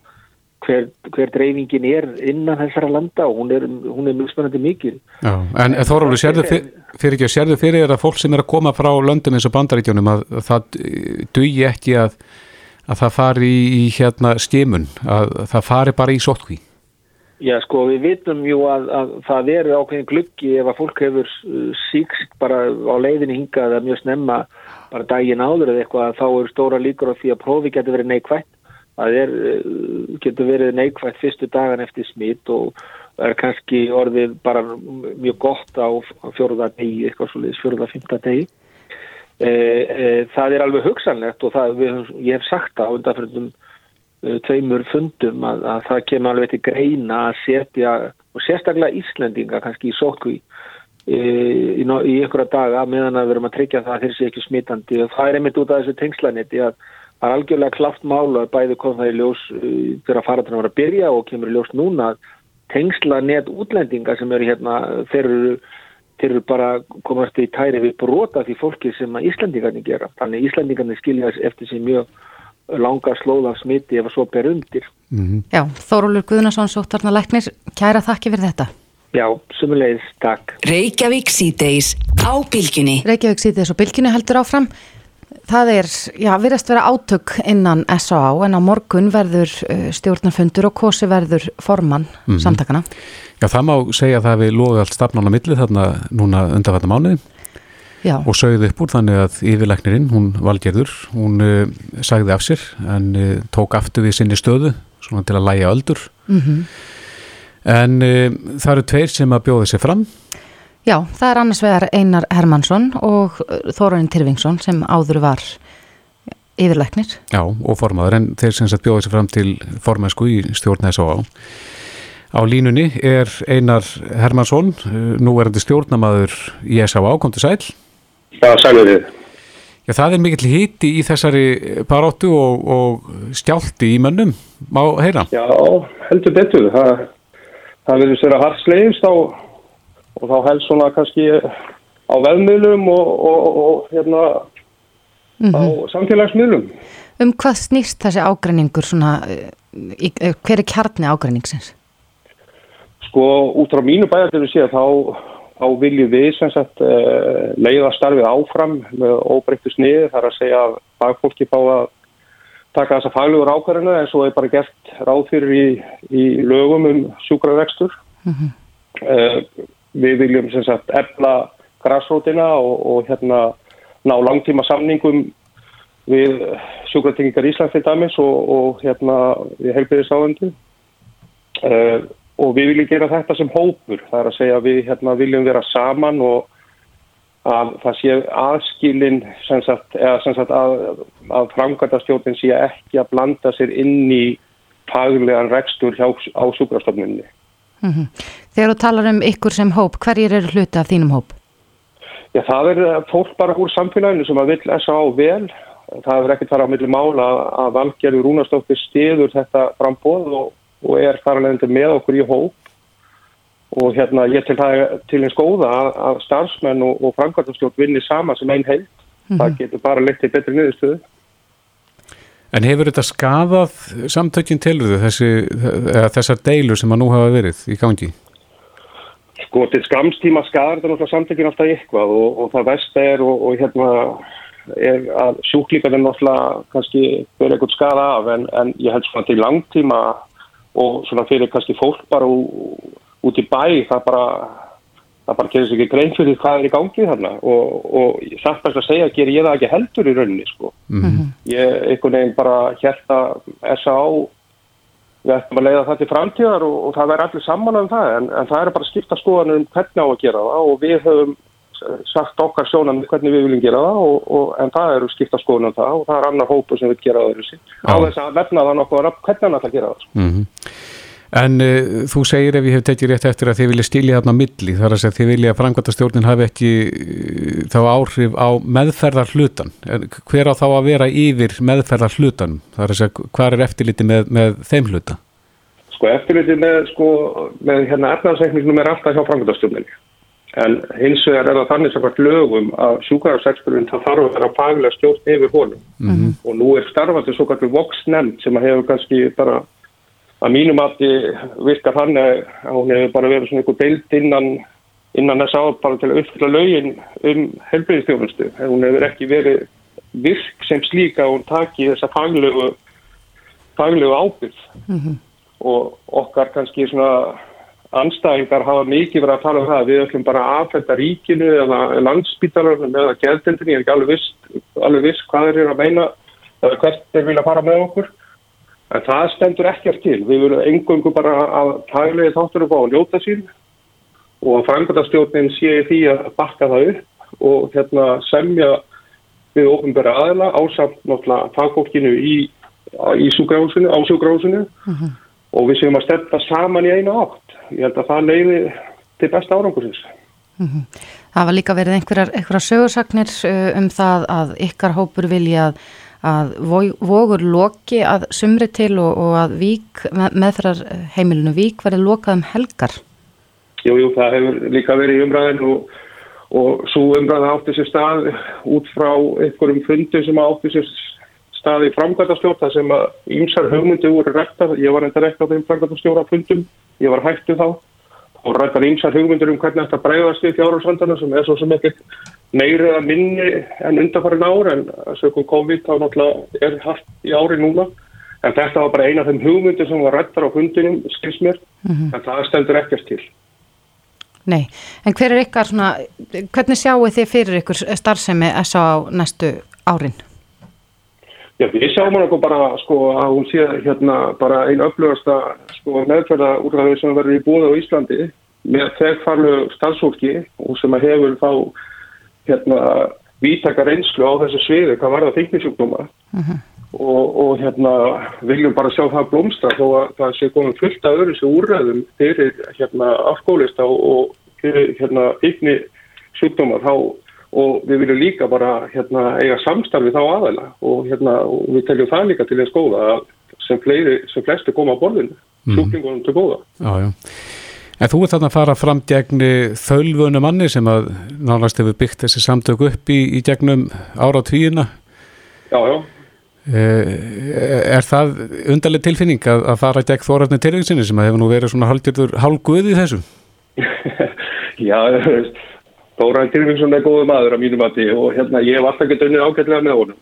hver, hver dreifingin er innan þessara landa og hún er, hún er mjög spennandi mikil. Já, en Þóróldur, sérðu fyr, fyrir að sérðu fyrir að fólk sem er að koma frá löndum eins og bandaríkjónum að, að það dugi ekki að, að það fari í, í hérna skimun, að það fari bara í sótkví? Já, sko, við vitum jú að, að það eru ákveðin gluggi ef að fólk hefur síkst bara á leiðinni hingað að mjög snemma bara daginn áður eða eitthvað þá eru stóra líkur á því að prófi getur verið neikvægt það er, eh, getur verið neikvægt fyrstu dagan eftir smitt og er kannski orðið bara mjög gott á fjóruða degi, eitthvað svolítið fjóruða, fymta degi. E, e, það er alveg hugsanlegt og það, við, ég hef sagt það á undanfjöndum e, tveimur fundum að, að það kemur alveg til greina að setja, og sérstaklega Íslendinga kannski í sótkví í, í, í einhverja daga meðan að við erum að tryggja það að þeir sé ekki smittandi og það er einmitt út af þessu tengslaniti að Það er algjörlega klart mála að bæði kom það í ljós fyrir að fara til að byrja og kemur í ljós núna tengsla net útlendinga sem eru hérna, þeir eru, þeir eru bara komast í tæri við brota því fólki sem að Íslandingarnir gera. Þannig Íslandingarnir skilja eftir sig mjög langa slóða smiti ef að svo ber undir. Mm -hmm. Já, Þórólur Guðnarsson, Sóttarna Læknir, kæra þakki fyrir þetta. Já, sumulegis, takk. Reykjavík síðdeis á bylginni. Reykjavík síðdeis á bylginni heldur áfram. Það er, já, virðast vera átök innan S.A.A. en á morgun verður uh, stjórnarfundur og kosi verður formann mm -hmm. samtakana. Já, það má segja að það við loði allt stafnána milli þarna núna undanfatna mánuði já. og sögði upp úr þannig að yfirleiknirinn, hún valgerður, hún uh, sagði af sér en uh, tók aftur við sinni stöðu svona til að læja öldur. Mm -hmm. En uh, það eru tveir sem að bjóði sér fram Já, það er annars vegar Einar Hermansson og uh, Þóranin Tyrfingsson sem áður var yfirleiknir. Já, og formadur, en þeir sem sett bjóði sér fram til formæsku í stjórn S.A. Á línunni er Einar Hermansson, uh, nú er þetta stjórnamaður í S.A. kom til sæl. Já, sælur þið. Já, það er mikill híti í þessari paróttu og, og skjálti í mönnum, má heyra? Já, heldur betur. Það, það verður sér að hartslegist á og þá helst svona kannski á veðmiðlum og, og, og hérna mm -hmm. á mhm. samfélagsmiðlum. Um hvað snýst þessi ágreiningur svona, í, hver er kjarni ágreiningsins? Sko út frá mínu bæjartilu sé að þá, þá viljum við sem sagt uh, leiða starfið áfram með óbreyttu sniði þar að segja að fagfólki fá að taka þessa faglugur ákvarðinu en svo er bara gert ráð fyrir í, í lögum um sjúkravegstur. Mm -hmm. Við viljum sem sagt efla græsrótina og, og hérna ná langtíma samningum við sjúkratingingar Íslands til dæmis og, og hérna við heilbyrðisáðandi uh, eh, og við viljum gera þetta sem hópur það er að segja við hérna viljum vera saman og að það sé aðskilin sem sagt, sem sagt að, að framkvæmdastjórnin sé ekki að blanda sér inn í faglegan rekstur hjá, á sjúkrastofnunni Mm -hmm. Þegar þú talar um ykkur sem hóp, hverjir eru hluti af þínum hóp? Já, það er eh, fólk bara úr samfélaginu sem að vil S.A. vel. Það er ekkert fara á milli mála að valgerði Rúnastóttir stiður þetta frambóð og, og er faralegandi með okkur í hóp og hérna ég til það til eins góða að, að starfsmenn og, og framkvæmstjórn vinni sama sem einn heilt. Það getur bara leitt til betri niðurstöðu. En hefur þetta skadað þessi, eða þessar deilur sem að nú hafa verið í gangi? Sko til skamstíma skadar þetta náttúrulega samtökin alltaf eitthvað og, og það vest er og, og hérna er að sjúklíkarnir náttúrulega kannski verið eitthvað skada af en, en ég held svona til langtíma og svona fyrir kannski fólk bara ú, út í bæ það bara það bara gerir sér ekki grein fyrir hvað er í gangi þarna og, og bæst að segja ger ég það ekki heldur í rauninni sko. Ég einhvern veginn bara að S.A.A. við ættum að leiða það til framtíðar og, og það verður allir saman um það en, en það er bara skipta skoðanum um hvernig á að gera það og við höfum sagt okkar sjónan hvernig við viljum gera það og, og, en það eru skipta skoðanum um það og það er annar hópu sem vil gera það á þess að vefna það nokkuð hvernig hann ætla að gera það sko. Mm En uh, þú segir ef ég hef tekið rétt eftir að þið vilja stílja þarna milli, þar að segja þið vilja að framkvæmtastjórnin hafi ekki uh, þá áhrif á meðferðar hlutan. En hver á þá að vera yfir meðferðar hlutanum? Það er að segja hvað er eftirliti með, með þeim hluta? Sko eftirliti með, sko, með hérna efnaðsækningnum er alltaf hjá framkvæmtastjórninni. En hins vegar er það þannig sem hvert lögum að sjúkvæðarsexperinn það þarf að vera faglega stjórn yfir honum. Mhm. Og nú er starfandi svo að mínum að virkar hann að hún hefur bara verið svona einhver bild innan, innan þess að bara til að uppfylla lögin um helbriðistjónustu. Hún hefur ekki verið virk sem slíka og hún taki þessa faglegu, faglegu ábyrð og okkar kannski svona anstæðingar hafa mikið verið að tala um það við ætlum bara að aðfælda ríkinu eða landsbítalarnum eða geðdendinni ég er ekki alveg viss, alveg viss hvað þeir eru að meina eða hvert þeir vilja fara með okkur en það stendur ekkert til við verum engöngu bara að taglegi þáttur upp á að ljóta sín og að frangotastjórnin sé því að bakka það upp og hérna semja við ofinbæra aðila ásamt náttúrulega fagfólkinu í, í sjúkrahúsinu, á sjúkrahúsinu og við séum að stefna saman í einu átt. Ég held að það leiði til besta árangursins. Það var líka verið einhverjar, einhverjar sögursagnir uh, um það að ykkar hópur vilja að, að vo- vogur loki að sumri til og, og að vík, með, meðfærar heimilinu vík verið lokað um helgar. Jú, jú, það hefur líka verið í umræðin og, og svo umræðin átti sér stað út frá einhverjum fundum sem átti sér stað í framkvæmtastjórn þar sem að ýmsar hugmyndi voru rættar. Ég var enda rekta á þeim framkvæmtastjóra fundum, ég var hættu þá og rættar ýmsar hugmyndir um hvernig þetta bregðast við fjárhalsvandana sem er svo sem ekkert meiri eða minni en undanfarin ár en sökum COVID þá náttúrulega er haft í ári núna en þetta var bara eina af þeim hugmyndir sem var rættar á fundinum, skils mér en það stendur ekkert til. Nei, en hver er ykkar svona, hvernig sjáu þið fyrir ykkur starfsemi SA á næstu árin? Já, við sjáum hann bara sko að hún sé hérna bara einn öflugasta sko meðferða úrræðu sem verður í búið á Íslandi með þegfarlu starfsfólki og sem að hefur þá hérna vítaka reynslu á þessu sviði hvað var það fengisjúkdóma og, og hérna viljum bara sjá það blómstra þó að það sé komið fullt af öðru sem úrræðum fyrir hérna afskólista og, fyrir hérna fengi sjúkdóma þá og við viljum líka bara hérna, eiga samstarfi þá aðeila og, hérna, og við teljum það líka til þess góða að sem, fleiri, sem flesti koma á borðinu, Mhm. sjúklingunum til góða. Já, já. En þú ert þarna að fara fram gegn þölvönu manni sem að nánast hefur byggt þessi samtök upp í, í gegnum ára tvíina. Já, já. Er það undarleg tilfinning að, að fara gegn þórarni tilvíksinni sem að hefur nú verið svona hálgjörður hálguð í þessu? <laughs> Já, Þóran Tyrfingsson er góðu maður á mínum mati og hérna ég hef alltaf getið unnið ágætlega með honum.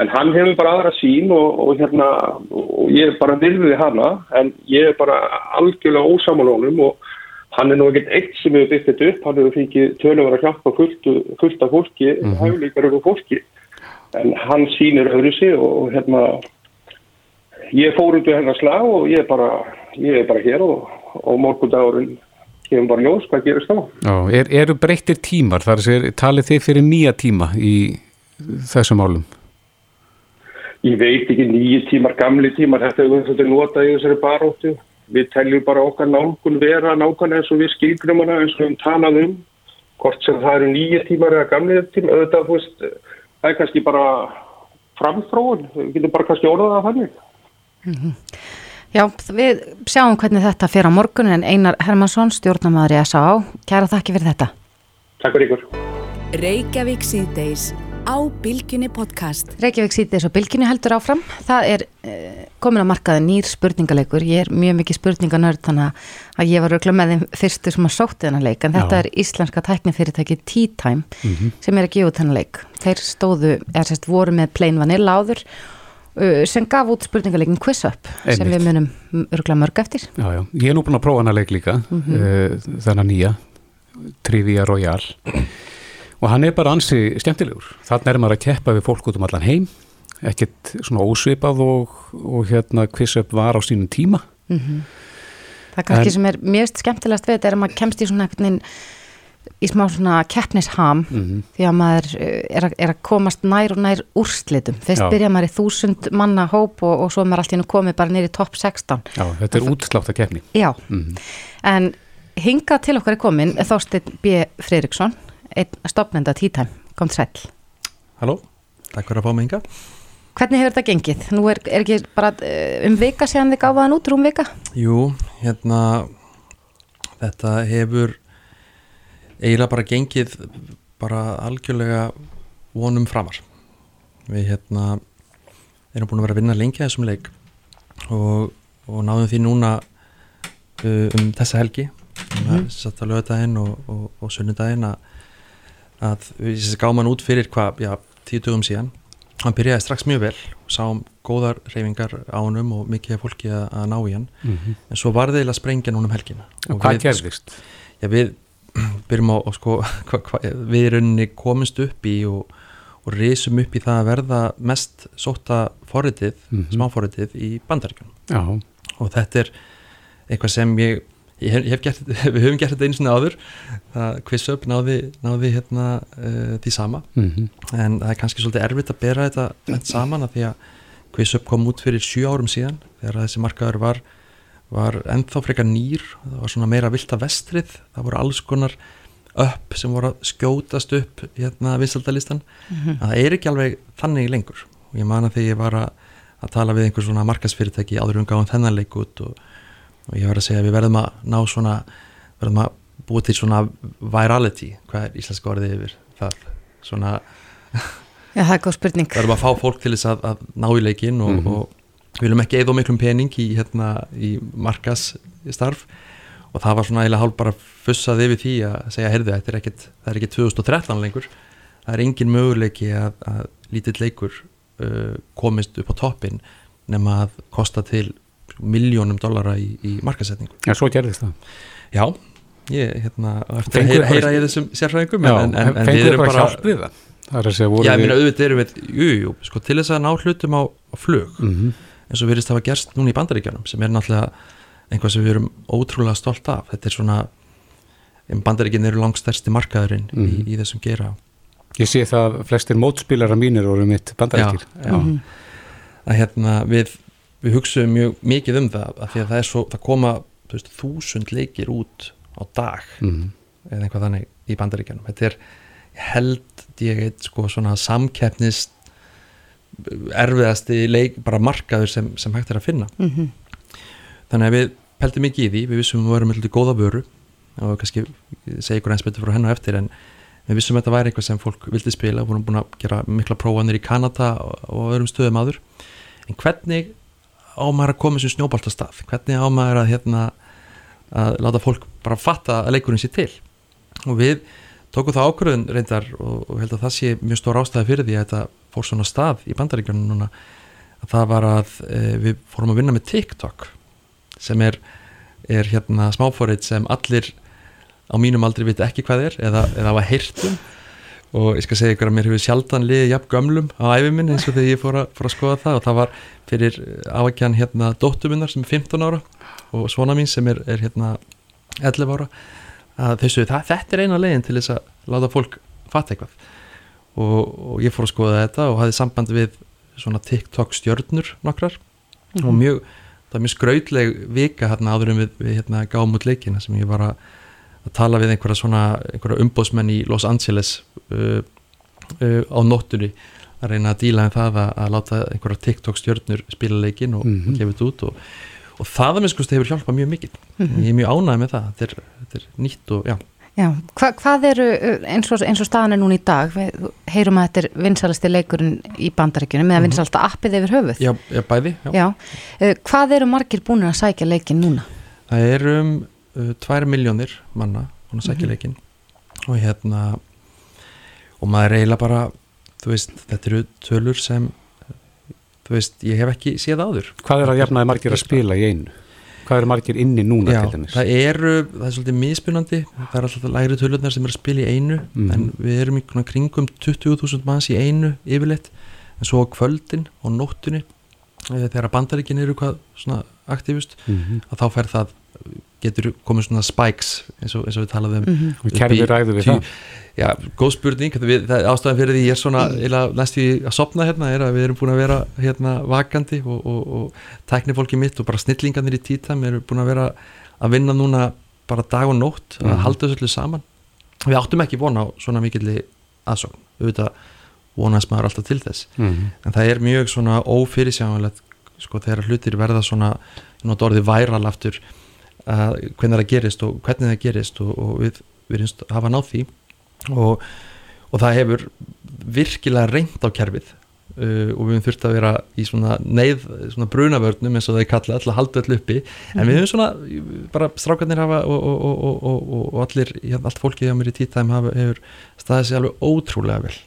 En hann hefur bara aðra sín og, og hérna, og ég bara virði hana, en ég er bara algjörlega ósamal honum og hann er nú ekkert eitt sem hefur byggt þetta upp, hann hefur fengið tölum að hjálpa fullt, fullt af fólki, mm -hmm. hæflíkar af fólki. En hann sínir öðru sig og, og hérna, ég fór út við hennar slag og ég er bara, ég er bara hér og, og morgundagurinn kemur bara ljós, hvað gerist þá? Já, er, eru breyttir tímar, þar er talið þið fyrir nýja tíma í þessum málum? Ég veit ekki nýju tímar, gamli tímar, þetta er notað í þessari baróttu. Við teljum bara okkar nálgun vera nákvæmlega eins og við skilgrum hana eins og við talað um. Hvort sem það eru nýju tímar eða gamli tímar, auðvitað, þú veist, það er kannski bara framfróun, við getum bara kannski orðað það þannig. Já, við sjáum hvernig þetta fyrir á morgun en Einar Hermansson, stjórnamaður í S.A.A. Kæra þakki fyrir þetta. Takk fyrir ykkur. Á Bilginni podcast. Reykjavík síðdeis og Bilginni heldur áfram. Það er eh, komin að markaði nýr spurningaleikur. Ég er mjög mikið spurninganörd þannig að ég var auðvitað með þeim fyrstu sem að sótti þennan leik en þetta Já. er íslenska tæknifyrirtæki Tea Time sem er að gefa þennan leik. Þeir stóðu, eða sérst voru með plain vanilla áður uh, sem gaf út spurningaleikin Quiz Up sem Einmitt. við munum örgulega mörg eftir. Já, já, ég er nú búin að prófa hana leik líka mm þennan nýja Trivia Royal og hann er bara ansi skemmtilegur þannig er maður að keppa við fólk út um allan heim ekkert svona ósvipað og, og hérna up var á sínum tíma Það er kannski En- sem er mjög skemmtilegast við þetta er að maður kemst í svona veginn í smá svona keppnisham Mhm. því að maður eh, er að, er að komast nær og nær úrslitum. Fyrst Já. byrja maður í þúsund manna hóp og, og svo er maður allt í hennu komið bara nýri topp 16. Já, þetta er útslátt að keppni Já, Mhm. en hingað til okkar er komin Þorsteinn B. Friðriksson, einn stopnenda tíðtæm, kom sæl. Halló, takk fyrir að fá mig hinga. Hvernig hefur þetta gengið? Nú er, er ekki bara eh, um vika síðan þið gáfaðan út, rúm vika? Jú, hérna, þetta hefur eiginlega bara gengið bara algjörlega vonum framar. Við hérna erum búin að vera að vinna lengi að þessum leik og, og náðum því núna uh, um þessa helgi, mm -hmm. satt að lögadaginn og, og, og sunnudaginn að, að við gáum hann út fyrir hvað, já, tíu dögum síðan. Hann byrjaði strax mjög vel, sáum góðar reyfingar á honum og mikið fólki að, að ná í hann Mhm. en svo var það eiginlega sprengja núna um helgina Og hvað við- gerðist? Já, við <clears throat> byrjum á, á sko, <laughs> hva, hva, við rauninni komumst upp í og, og risum upp í það að verða mest sóta forritið, Mhm. smáforritið í bandaríkjunum Já, og þetta er eitthvað sem ég, hef, ég hef gert, <laughs> við höfum gert þetta einu sinni áður. Að quiz up náði, náði hérna uh, því sama. Mhm, en það er kannski svolítið erfitt að bera þetta, þetta saman að því að quiz up kom út fyrir sjö árum síðan þegar þessi markaður var var ennþá frekar nýr. Það var svona meira vilta vestrið. Það voru alls konar upp sem voru að skjótast upp hérna vissaldalistan Mhm. að það er ekki alveg þannig lengur. Og ég man að þegar ég var að, að tala við einhver svona markasfyrirtæki áður um gáðum þennan leik út og, og ég var að segja að við verðum að ná svona verðum að búa til svona virality, hvað er íslenska orðið yfir það, svona <laughs> Já, það er góð spurning. verðum að fá fólk til þess að, að ná í leikin og, Mhm. og við viljum ekki eða miklum pening í, hérna, í markas starf og það var svona eiginlega hálf bara fussað yfir því að segja, heyrðu, þetta er ekkit það er ekki 2013 lengur það er engin möguleiki að, að lítill leikur uh, komist upp á toppin nema að kosta til miljónum dollara í, í markasetningu já, svo gerðist það. Já, ég, hérna eftir að heyra, heyra ég þessum sérfræðingum Já, en, en, en við erum bara bara hjálp við það? Það að já, ég meina auðvitað erum við, jú, jú, sko til þess að ná hlutum á, á flug Mhm. eins og virðist hafa gerst núna í bandaríkjunum sem er náttúrulega einhvað sem við erum ótrúlega stolt af. Þetta er svona bandaríkjun eru langstærsti markaðurinn Mhm. í, í þessum gera Ég sé það að flestir mótspilara mínir voru mitt bandaríkir. Já, já. að hérna við, við hugsaum mjög mikið um það af því að það er svo, það koma veist, þúsund leikir út á dag Mhm. eða einhvað þannig í bandaríkjunum þetta er held ég eitt sko svona samkeppnist erfiðasti leik, bara markaður sem, sem hægt er að finna Mhm. þannig að við peldum mikið í því við vissum að við varum með góða vöru og kannski segja ykkur eins betur frá hennu eftir en við vissum að þetta væri eitthvað sem fólk vildi spila, vorum búin að gera mikla prófanir í Kanada og, og öðrum stöðum áður en hvernig á maður að koma þessum snjóbaltastað hvernig á maður að hérna að láta fólk bara fatta að leikurinn sé til? Og við tókum það ákvörðun reyndar og, og held að það sé mjög stór ástæði fyrir því að þetta fór svona stað í bandaríkjunum núna að það var að e, við fórum að vinna með TikTok sem er, er hérna smáfórið sem allir á mínum aldrei viti ekki hvað er eða, eða hafa heyrtum og ég skal segja ykkur að mér hefur sjaldan liðið jafn gömlum á æfi minn eins og þegar ég fór að, fór að skoða það. Og það var fyrir ávækjan hérna dóttuminnar sem er 15 ára og svona mín sem er, er hérna 11 ára. Að þessu, það, þetta er eina leiðin til þess að láta fólk fatta eitthvað. Og, og ég fór að skoða þetta og hafði samband við svona TikTok stjörnur nokkrar. Og mjög, það var mjög skrautleg vika hérna áður en við, við hérna gáum út leikina sem ég var að, að tala við einhverja svona, einhverja umbóðsmenn í Los Angeles uh, uh, á nóttunni að reyna að díla um það að, að láta einhverja TikTok stjörnur spila leikin og Mhm. gefa þetta út og, og það að minnskust hefur hjálpað mjög mikið Mhm. ég er mjög ánægð með það, þetta er, þetta er nýtt og já, Já, hva, hvað eru uh, eins og, eins og staðan er núna í dag við heyrum að þetta er vinsalasti leikurinn í bandaríkjunum eða vinsalasta appið yfir höfuð já, já bæði já. Uh, hvað eru margir búin að sækja leikin núna? það er um uh, 2 miljónir manna hún að sækja Mhm. leikin og hérna og maður eiginlega bara þú veist, þetta eru tölur sem þú veist, ég hef ekki séð áður Hvað er að jafnaði margir að spila í einu? Hvað eru margir inni núna Já, til dæmis? það eru, það er svolítið mismunandi það er alltaf lægri tölurnar sem er að spila í einu Mhm. en við erum í kringum 20.000 manns í einu yfirleitt en svo kvöldin og nóttunni eh, þegar bandaríkin eru hvað svona aktífust Mhm. að þá fer það getur komið svona spikes eins og, eins og við talaðum Mhm. Og kerfið ræður við það? Já, góð spurning við, það, ástæðan fyrir því ég er svona mm. næst því að sopna hérna er að við erum búin að vera hérna vakandi og, og, og tæknifólki mitt og bara snillingarnir í títam eru búin að vera að vinna núna bara dag og nótt að Mhm. halda þessu öllu saman við áttum ekki vona á svona mikilli aðsókn auðvitað vonast maður alltaf til þess Mhm. en það er mjög svona ófyrirsjáanlegt sko þegar hlutir verða svona aftur að hvernig það gerist og hvernig það gerist og, og við, við erum hafa náð því. Og, og það hefur virkilega reynd á kerfið uh, og við höfum þurft að vera í svona neyð, svona brunavörnum eins og það er kallað alltaf halda öll uppi. En við höfum svona, bara strákarnir hafa og, og, og, og, og allir hérna, allt fólkið á mér í títtæm hefur staðið sér alveg ótrúlega vel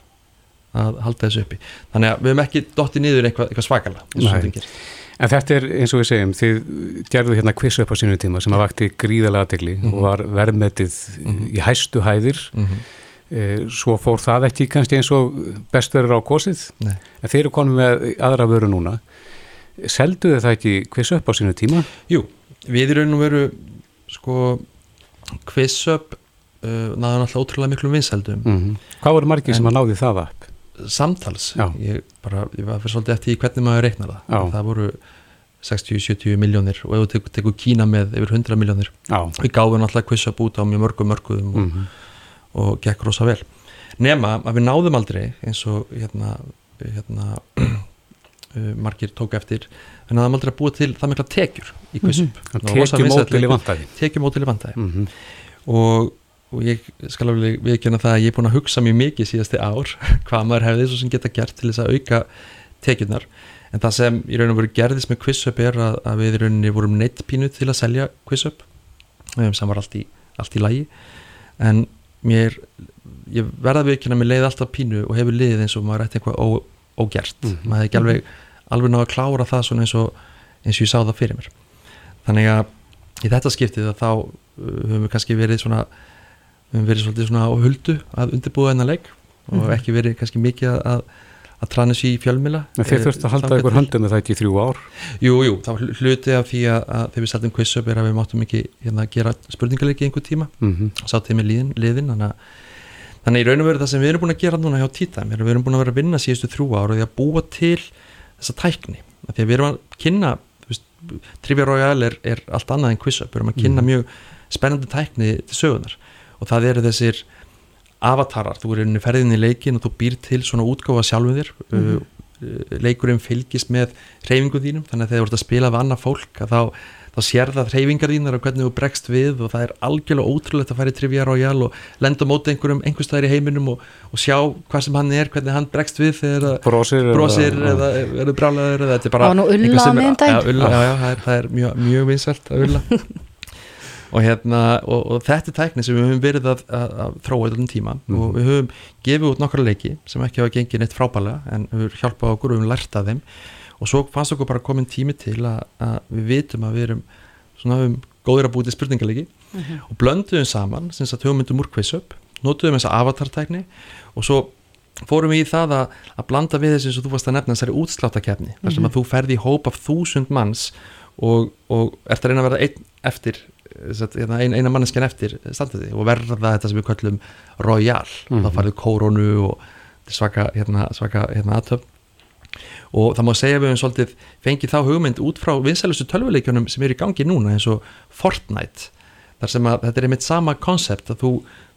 að halda þessu uppi. Þannig að við höfum ekki dottið niður eitthvað, eitthvað svakala eins og stundum gerist. En þetta er eins og við segjum, þið gerðu hérna quiz upp á sínum tíma sem að vakti gríðalega aðtegli Mhm. og var verðmetið Mhm. í hæstu hæðir. Mhm. Eh, Svo fór það ekki kannski eins og best verður á kosið, Nei. en þeir eru konum með aðra vöru núna. Selduðu það ekki quiz upp á sínum tíma? Jú, við raun og veru sko quiz-up uh, náðu náttúrulega ótrúlega miklu vinseldum Mm Hvað voru margir sem að náði það upp? Samtals. Já. ég, bara, ég var fyrir svolítið eftir hvernig maður reiknar það. Já. það voru 60-70 miljónir og ef tekur, tekur Kína með yfir 100 miljónir við gáðum náttúrulega quiz-up út á mjög mörgum mörgum og, Mm og gekk rosa vel. Nema að við náðum aldrei eins og hérna, hérna uh, <clears throat> margir tók eftir við náðum aldrei að búa til það mikla tekjur í quiz-up Það var rosa Tekjum vinsæll ótil í leikur. vantæði. tekjum ótil í vandæði Mm og, og ég skal alveg viðkjöna það að ég er búin að hugsa mjög mikið síðasti ár <laughs> hvað maður hefði svo sem geta gert til þess að auka tekjurnar. En það sem í raun og veru gerðist með QuizUp er að, að við í rauninni vorum neitt pínu til að selja QuizUp um, sem var allt í, allt í lagi. En mér ég verða viðkjöna að mér leiði alltaf pínu og hefur liðið eins og maður ætti eitthvað ó, ógert. Mhm. maður hefði ekki alveg, alveg náða að klára það svona eins og, eins og ég sá það fyrir mér. Þannig að í þetta skiptið að þá uh, höfum við kannski verið svona við höfum verið svolítið svona á huldu að undirbúa þennan leik og Mhm. ekki verið kannski mikið að, að trana sér í fjölmila En þeir þurftu að halda ykkur með það ekki í þrjú ár. Jú, jú, var hluti af því að, að þegar við seldum quiz-up er að við máttum ekki hérna, gera spurningarleiki einhver tíma Mm sá til með liðin, liðin þannig, að, þannig í raun og veru það sem við erum búin að gera núna hjá er að við erum búin að vera að vinna síðustu þrjú ára því að búa til þessa tækni því að við erum að kynna Trivia Royale er, er allt annað en quiz-up við erum að kynna Mhm. mjög spennandi tækni til sögunar og það eru þessir avatarar, þú er inn í ferðinni í leikin og þú býr til svona útgáfa sjálfum þér. Mhm. uh, leikurinn fylgist með reyfingu þínum, þannig að þegar þú ert að spila við annað fólk að þá, þá sér það reyfingar þínar og hvernig þú bregst við og það er algjörlega ótrúlegt að fara í Trivia Royale og lenda á móti einhverjum einhver staðar í heiminum og, og sjá hvað sem hann er, hvernig hann bregst við þegar Brosir. brosir eða- eða verður brálaður eða þetta er bara Það var nú Ulla á já, já, það er, mjög, mjög vinsælt að Ulla <laughs> og hérna og, og þetta er tækni sem við höfum verið að, að, að þróa í þessum tíma Mhm. og við höfum gefið út nokkra leiki sem ekki hafa gengið neitt frábælega en hefur hjálpað okkur og við höfum lært af þeim. Og svo fannst okkur bara komin tími til að, að við vitum að við erum svona höfum góðir að búið til spurningaleiki og blönduðum saman sem sagt hugmyndum úr quiz-up notuðum þessa avatar-tækni og svo fórum við í það að, að blanda við þessu eins og þú varst að nefna þessari útsláttakefni þar sem að þú ferði í hóp af þúsund manns og, og ert að reyna að verða einn eftir eina manneskjan eftir standiði og verða þetta sem við köllum royal, Mhm. þá farið kóronu og þetta svaka, hérna, svaka hérna, aðtöfn og það má segja við höfum svolítið fengið þá hugmynd út frá vinsælustu tölvuleikjunum sem eru í gangi núna eins og Fortnite. Þar sem að þetta er einmitt sama konsept að þú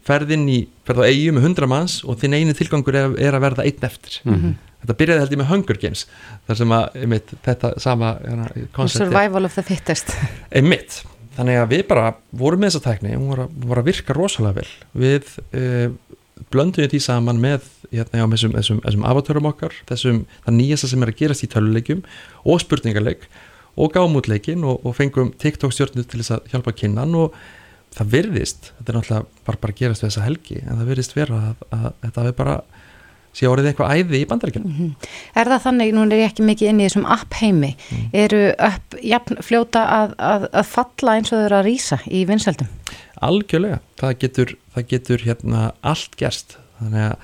ferð inn í, ferð á eigu með 100 manns og þinn eini tilgangur er, er að verða einn eftir. Mhm. þetta byrjaði held ég með Hunger Games þar sem að einmitt, þetta sama hérna, konsepti Survival of the fittest. Einmitt, þannig að við bara vorum með þessa tækni, hún var að, var að virka rosalega vel. Við uh, blöndum því saman með hérna, já, þessum, þessum, þessum avatörum okkar þessum, það nýjasta sem er að gerast í töluleikjum og spurningarleik og gáum út leikin og, og fengum TikTok stjórnur til þess að hjálpa kynnan og það virðist, þetta er náttúrulega bara, bara gerast við þessa helgi, en það virðist vera að, að, að þetta við bara sé orðið eitthvað æði í bandaríkjunum. Mm -hmm. Er það þannig, nú er ég ekki mikið inn í þessum app heimi, mm. eru upp jafn, fljóta að, að, að falla eins og þau eru að rýsa í vinsveldum? Algjörlega, það getur, það getur hérna allt gerst, þannig að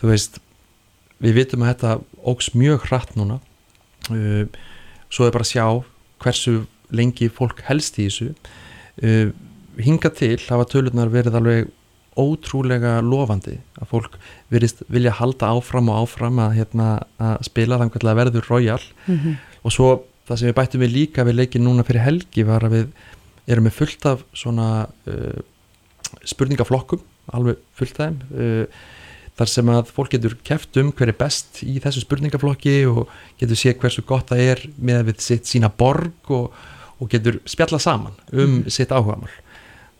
þú veist, við vitum að þetta ógs mjög hratt núna, uh, svo er bara að sjá hversu lengi fólk helst í þessu, uh, hinga til hafa tölunar verið alveg ótrúlega lofandi að fólk verist vilja halda áfram og áfram að, hérna, að spila þannig að verður royal mm -hmm. og svo það sem við bættum við líka við leikin núna fyrir helgi var að við erum með fullt af svona uh, spurningaflokkum alveg fullt af uh, þar sem að fólk getur keft um hver er best í þessu spurningaflokki og getur sé hversu gott það er með við sitt sína borg og, og getur spjalla saman um mm. sitt áhugamál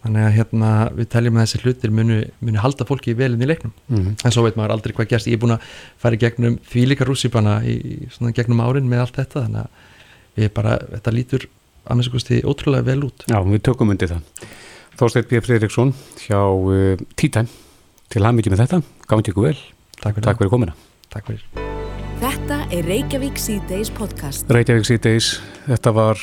þannig að hérna við teljum að þessi hlutir muni, muni halda fólki velinn í leiknum. Mm -hmm. en svo veit maður aldrei hvað gerst. Ég er búin að fara í gegnum því líka rússipana í svona gegnum árin með allt þetta þannig að við bara, þetta lítur að með svo kosti ótrúlega vel út. Já, við tökum undir það. Þorstein B. Fridriksson hjá uh, T-Time til hann mikið með þetta, gáðum ykkur vel. Takk fyrir, Takk fyrir komina Takk fyrir. Þetta er Reykjavík C-Days podcast. Reykjavík C-Days, þetta var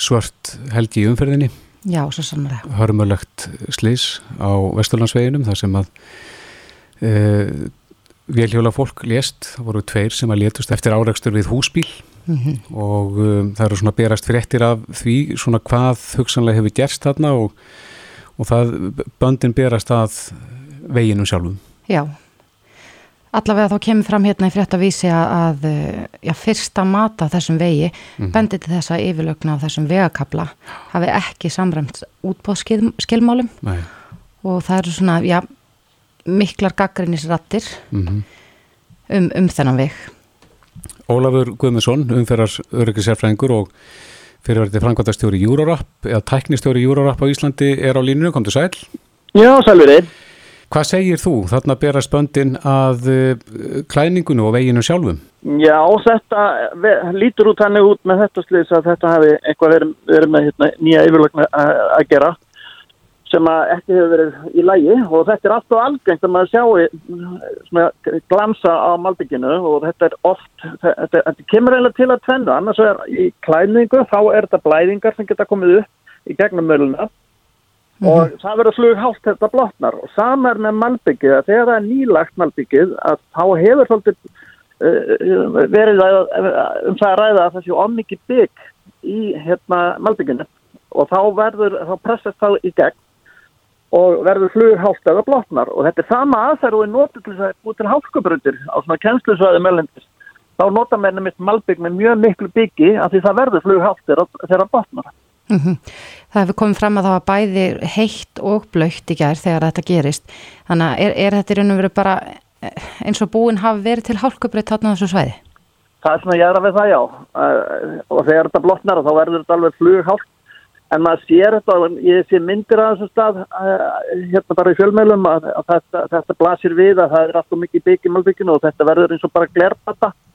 svört helgi í umferðinni Já, svo sannlega. Hörmulegt slís á Vesturlandsveginum þar sem að e, velhjóla fólk lést, það voru tveir sem að létust eftir áreikstur við húsbíl mm -hmm. og e, það eru svona berast fréttir af því svona hvað hugsanlega hefur gerst þarna og, og það böndin berast að veginum sjálfum. Já, Allavega þá kemur fram hérna í fréttavísi að já, fyrsta mata þessum vegi mm -hmm. bendir til þess að yfirlögna á þessum vegakabla hafi ekki samræmt útbóðskilmálum og það eru svona já, miklar gaggrinnisrattir mm -hmm. um, um þennan veg. Ólafur Guðmundsson, umferðars öryggisérfræðingur og fyrirverðið framkvæmtastjóri Júrarapp eða tæknistjóri Júrarapp á Íslandi er á línunu, kom til sæl? Já, sælverið. Hvað segir þú? Þarna bera spöndin að klæningunum og veginu sjálfum? Já, þetta lítur út hannig út með þetta sliðis að þetta hefði eitthvað verið, verið með hérna, nýja yfirlögn að gera sem að ekki hefur verið í lægi og þetta er alltaf algengt að maður sjá glansa á malbygginu og þetta er oft, þetta, þetta kemur eiginlega til að tvenna, annars er í klæningu þá er þetta blæðingar sem geta komið upp í gegnum möluna Mm -hmm. og það verður flughált þetta blotnar. Og sama er með malbyggið. Að þegar það er nýlagt malbyggið að þá hefur svolítið uh, verið að, um það að ræða að séu ómikið bygg í hérna malbygginu. Og þá verður, þá pressast það í gegn og verður flughált eða blotnar. Og þetta er sama aðferð og er notið til þess að búið til hálkubröndir á svona kennslusvæði mellendist þá nota mennum mitt malbygg með mjög miklu byggi að því það verður flughált þegar það blotnar Mm -hmm. Það hefur komið fram að það var bæði heitt og blöytt í gerð þegar þetta gerist. Þannig að er, er þetta í raun og veru bara eh, eins og búin hafi verið til hálkubreytt þarna þessu svæði? Það er svona ég er að við það já uh, og þegar þetta blotnar þá verður þetta alveg flughált en maður sér þetta, ég sé myndir að þessu stað uh, hérna bara í fjölmjölum að, að þetta, þetta blasir við að það er alltaf mikið byggjum albygginu og þetta verður eins og bara glerbata Uh,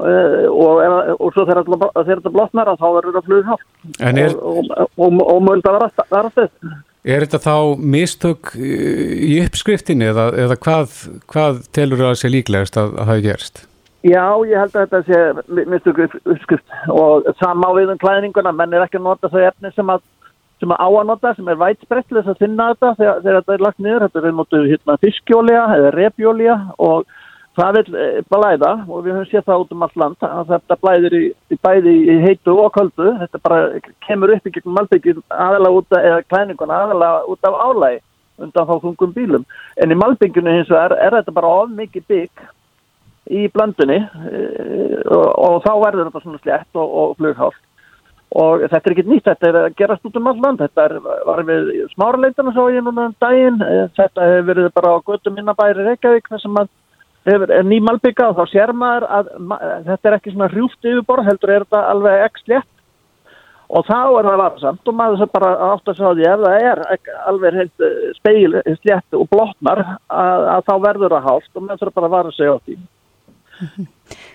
og, og svo þegar þetta blotnar þá verður það flughátt og, og, og mögulegt að vera stið Er þetta þá mistök í uppskriftinni eða, eða hvað, hvað telur það að sé líklegast að, að hafa gerst? Já, ég held að þetta sé mistök uppskrift. Og sama á viðum klæðninguna. Menn er ekki að nota þau efni sem að, sem að á að nota, sem er vætsprettilegs að finna þetta þegar, þegar þetta er lagt niður. Þetta er notuð hérna, fiskjólja eða repjólja og það vil eh, blæða og við höfum séð það út um allt land þetta blæðir í, í bæði í heitu og köldu, þetta bara kemur upp í gegnum malbyggin aðalega út af, eða klæninguna aðalega út af álægi undan þá þungum bílum. En í malbygginu hins vegar er, þetta bara of mikið bygg í blöndunni e, og, og þá verður þetta svona slett og, og flughált. Og þetta er ekki nýtt, þetta er að gerast út um all land, þetta er, var við smáraleitana svo ég núna um daginn, þetta hefur verið bara á göttum innabæri Reykjavík þessum að er, ný malbygga og þá sér maður að ma þetta er ekki svona hrjúft yfirborð, heldur er þetta alveg ekki slétt og þá er það varsamt og maður sem bara átt að sjá því ef það er alveg heilt speil slétt og blotnar að, að þá verður það hálft og maður þurfa bara að vara sig á því.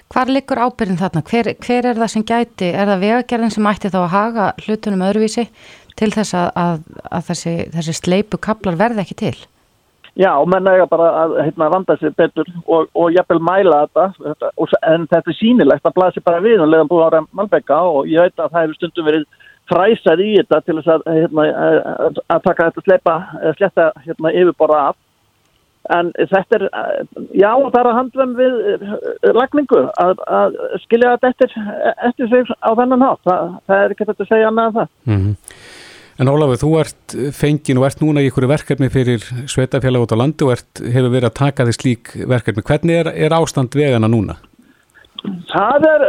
Hvar liggur ábyrðin þarna? Hver, hver er það sem gæti? Er það vegagerðin sem ætti þá að haga hlutunum öðruvísi til þess að, að, að þessi, þessi sleipu kaplar verði ekki til? Já, menn eiga bara að heitna, vanda sér betur og, og jafnvel mæla þetta, þetta en þetta er sínilegt að blasi bara við og leiðan búið ára Malbeka og ég veit að það hefur stundum verið fræsað í þetta til þess að, heitna, að taka þetta sleipa, sletta hérna, yfirbora af en þetta er, já það er að handla við eh, lagningu að, að skilja þetta eftir, eftir sig á þennan hátt, það, það er ekki þetta að segja annað það. Mm -hmm. En Ólafur, þú ert fengin og ert núna í ykkur verkefni fyrir sveitafélag út á landi og ert, hefur verið að taka því slík verkefni. Hvernig er, er ástand vegana núna? Það er,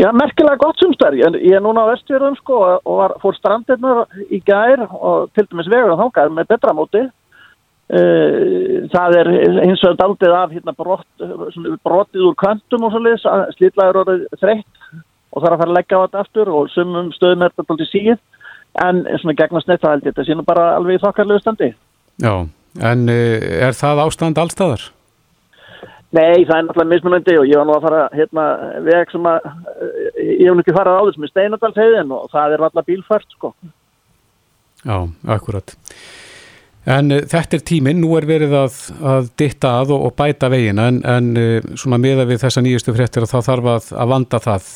já, merkilega gott sumstær. Ég, ég er núna á vestfjörðum sko og var, fór strandirnar í gær og til dæmis vegur á þángar með betra móti. Uh, það er eins og daldið af hérna, brott, brottið úr kvantum og svolítið, slítlaður orðið þreytt og er að fara að leggja á þetta aftur og sumum stöðum er þetta daldið síð en svona gegnast neitt það held ég þetta sínum bara alveg í þokkarlegu standi Já, en uh, er það ástand allstaðar? Nei, það er náttúrulega mismunandi og ég var nú að fara hérna veg sem að uh, ég hef ekki farað á þess með steinadalsheyðin og það er alltaf bílfært sko Já, akkurat En uh, þetta er tíminn, nú er verið að, að ditta að og, og bæta vegin en, en svona miða við þessa nýjustu fréttir að þá þarf að, að vanda það.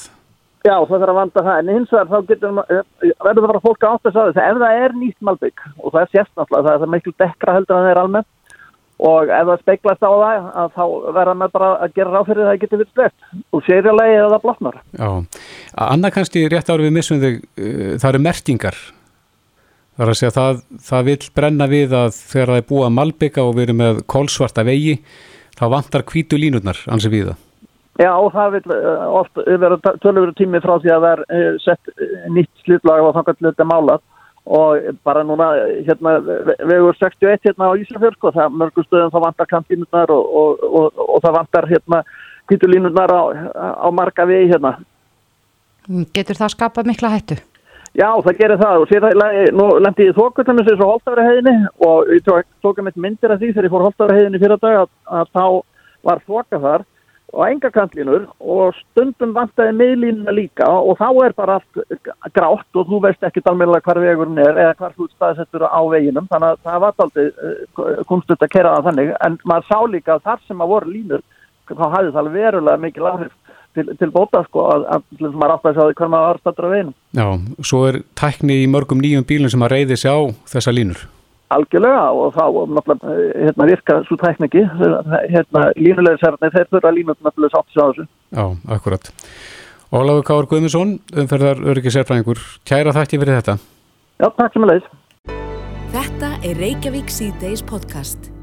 Já, það þarf að vanda það, en hins vegar þá getur verður það bara fólk að sagða þess að ef það er nýtt malbygg og það er sérst náttúrulega, það er miklu dekra heldur en það er almennt og ef það speiklast á það að þá verða með bara að gera ráð fyrir það að geta verið slett og sérjulegi eða það blotnar. Já, annað kannski rétt árið við missum þig, það eru mertingar Það er að segja að það, það vil brenna við að þegar það er búið að malbygga og við erum með kólsvarta vegi, þá vantar kvítu línurnar ansið við það. Já, það vil oft vera tölur tími frá því að það er sett nýtt slutlag og þannig að þetta er málað og bara núna hérna vegur 61 hérna á Ísafjörg og það mörgum stöðum þá vantar kantlínurnar og, og, og, og það vantar hérna kvítu línurnar á, á marga vegi hérna. Getur það skapað mikla hættu? Já, það gerir það og sér það, nú lendi ég þókvöldum eins og Holtavræðiheginni og ég tók að mitt myndir af því þegar ég fór Holtavræðiheginni fyrir dag að, að þá var þoka þar og enga kantlínur og stundum vantaði miðlínuna líka og þá er bara allt grátt og þú veist ekki alveg hvar vegurinn er eða hvar þú staðsettur á veginum þannig að það var aldrei uh, kunstut að kera það þannig en maður sá líka að þar sem að voru línur þá hafði það verulega mikil áhrif til, til bóta sko að, að maður átt að sjá því hvernig maður var stættur að veginu. Já, svo er tækni í mörgum nýjum bílum sem að reyði sig á þessa línur. Algjörlega og þá náttúrulega hérna, virka svo tækni ekki hérna, línulegisærni þeir þurfa línut náttúrulega sátt sig á þessu. Já, akkurat. Ólafur Káur Guðmundsson, umferðar öryggi sérfræðingur, kæra þakki fyrir þetta. Já, takk sem að leiðis. Þetta er Reykjavík C-Days podcast.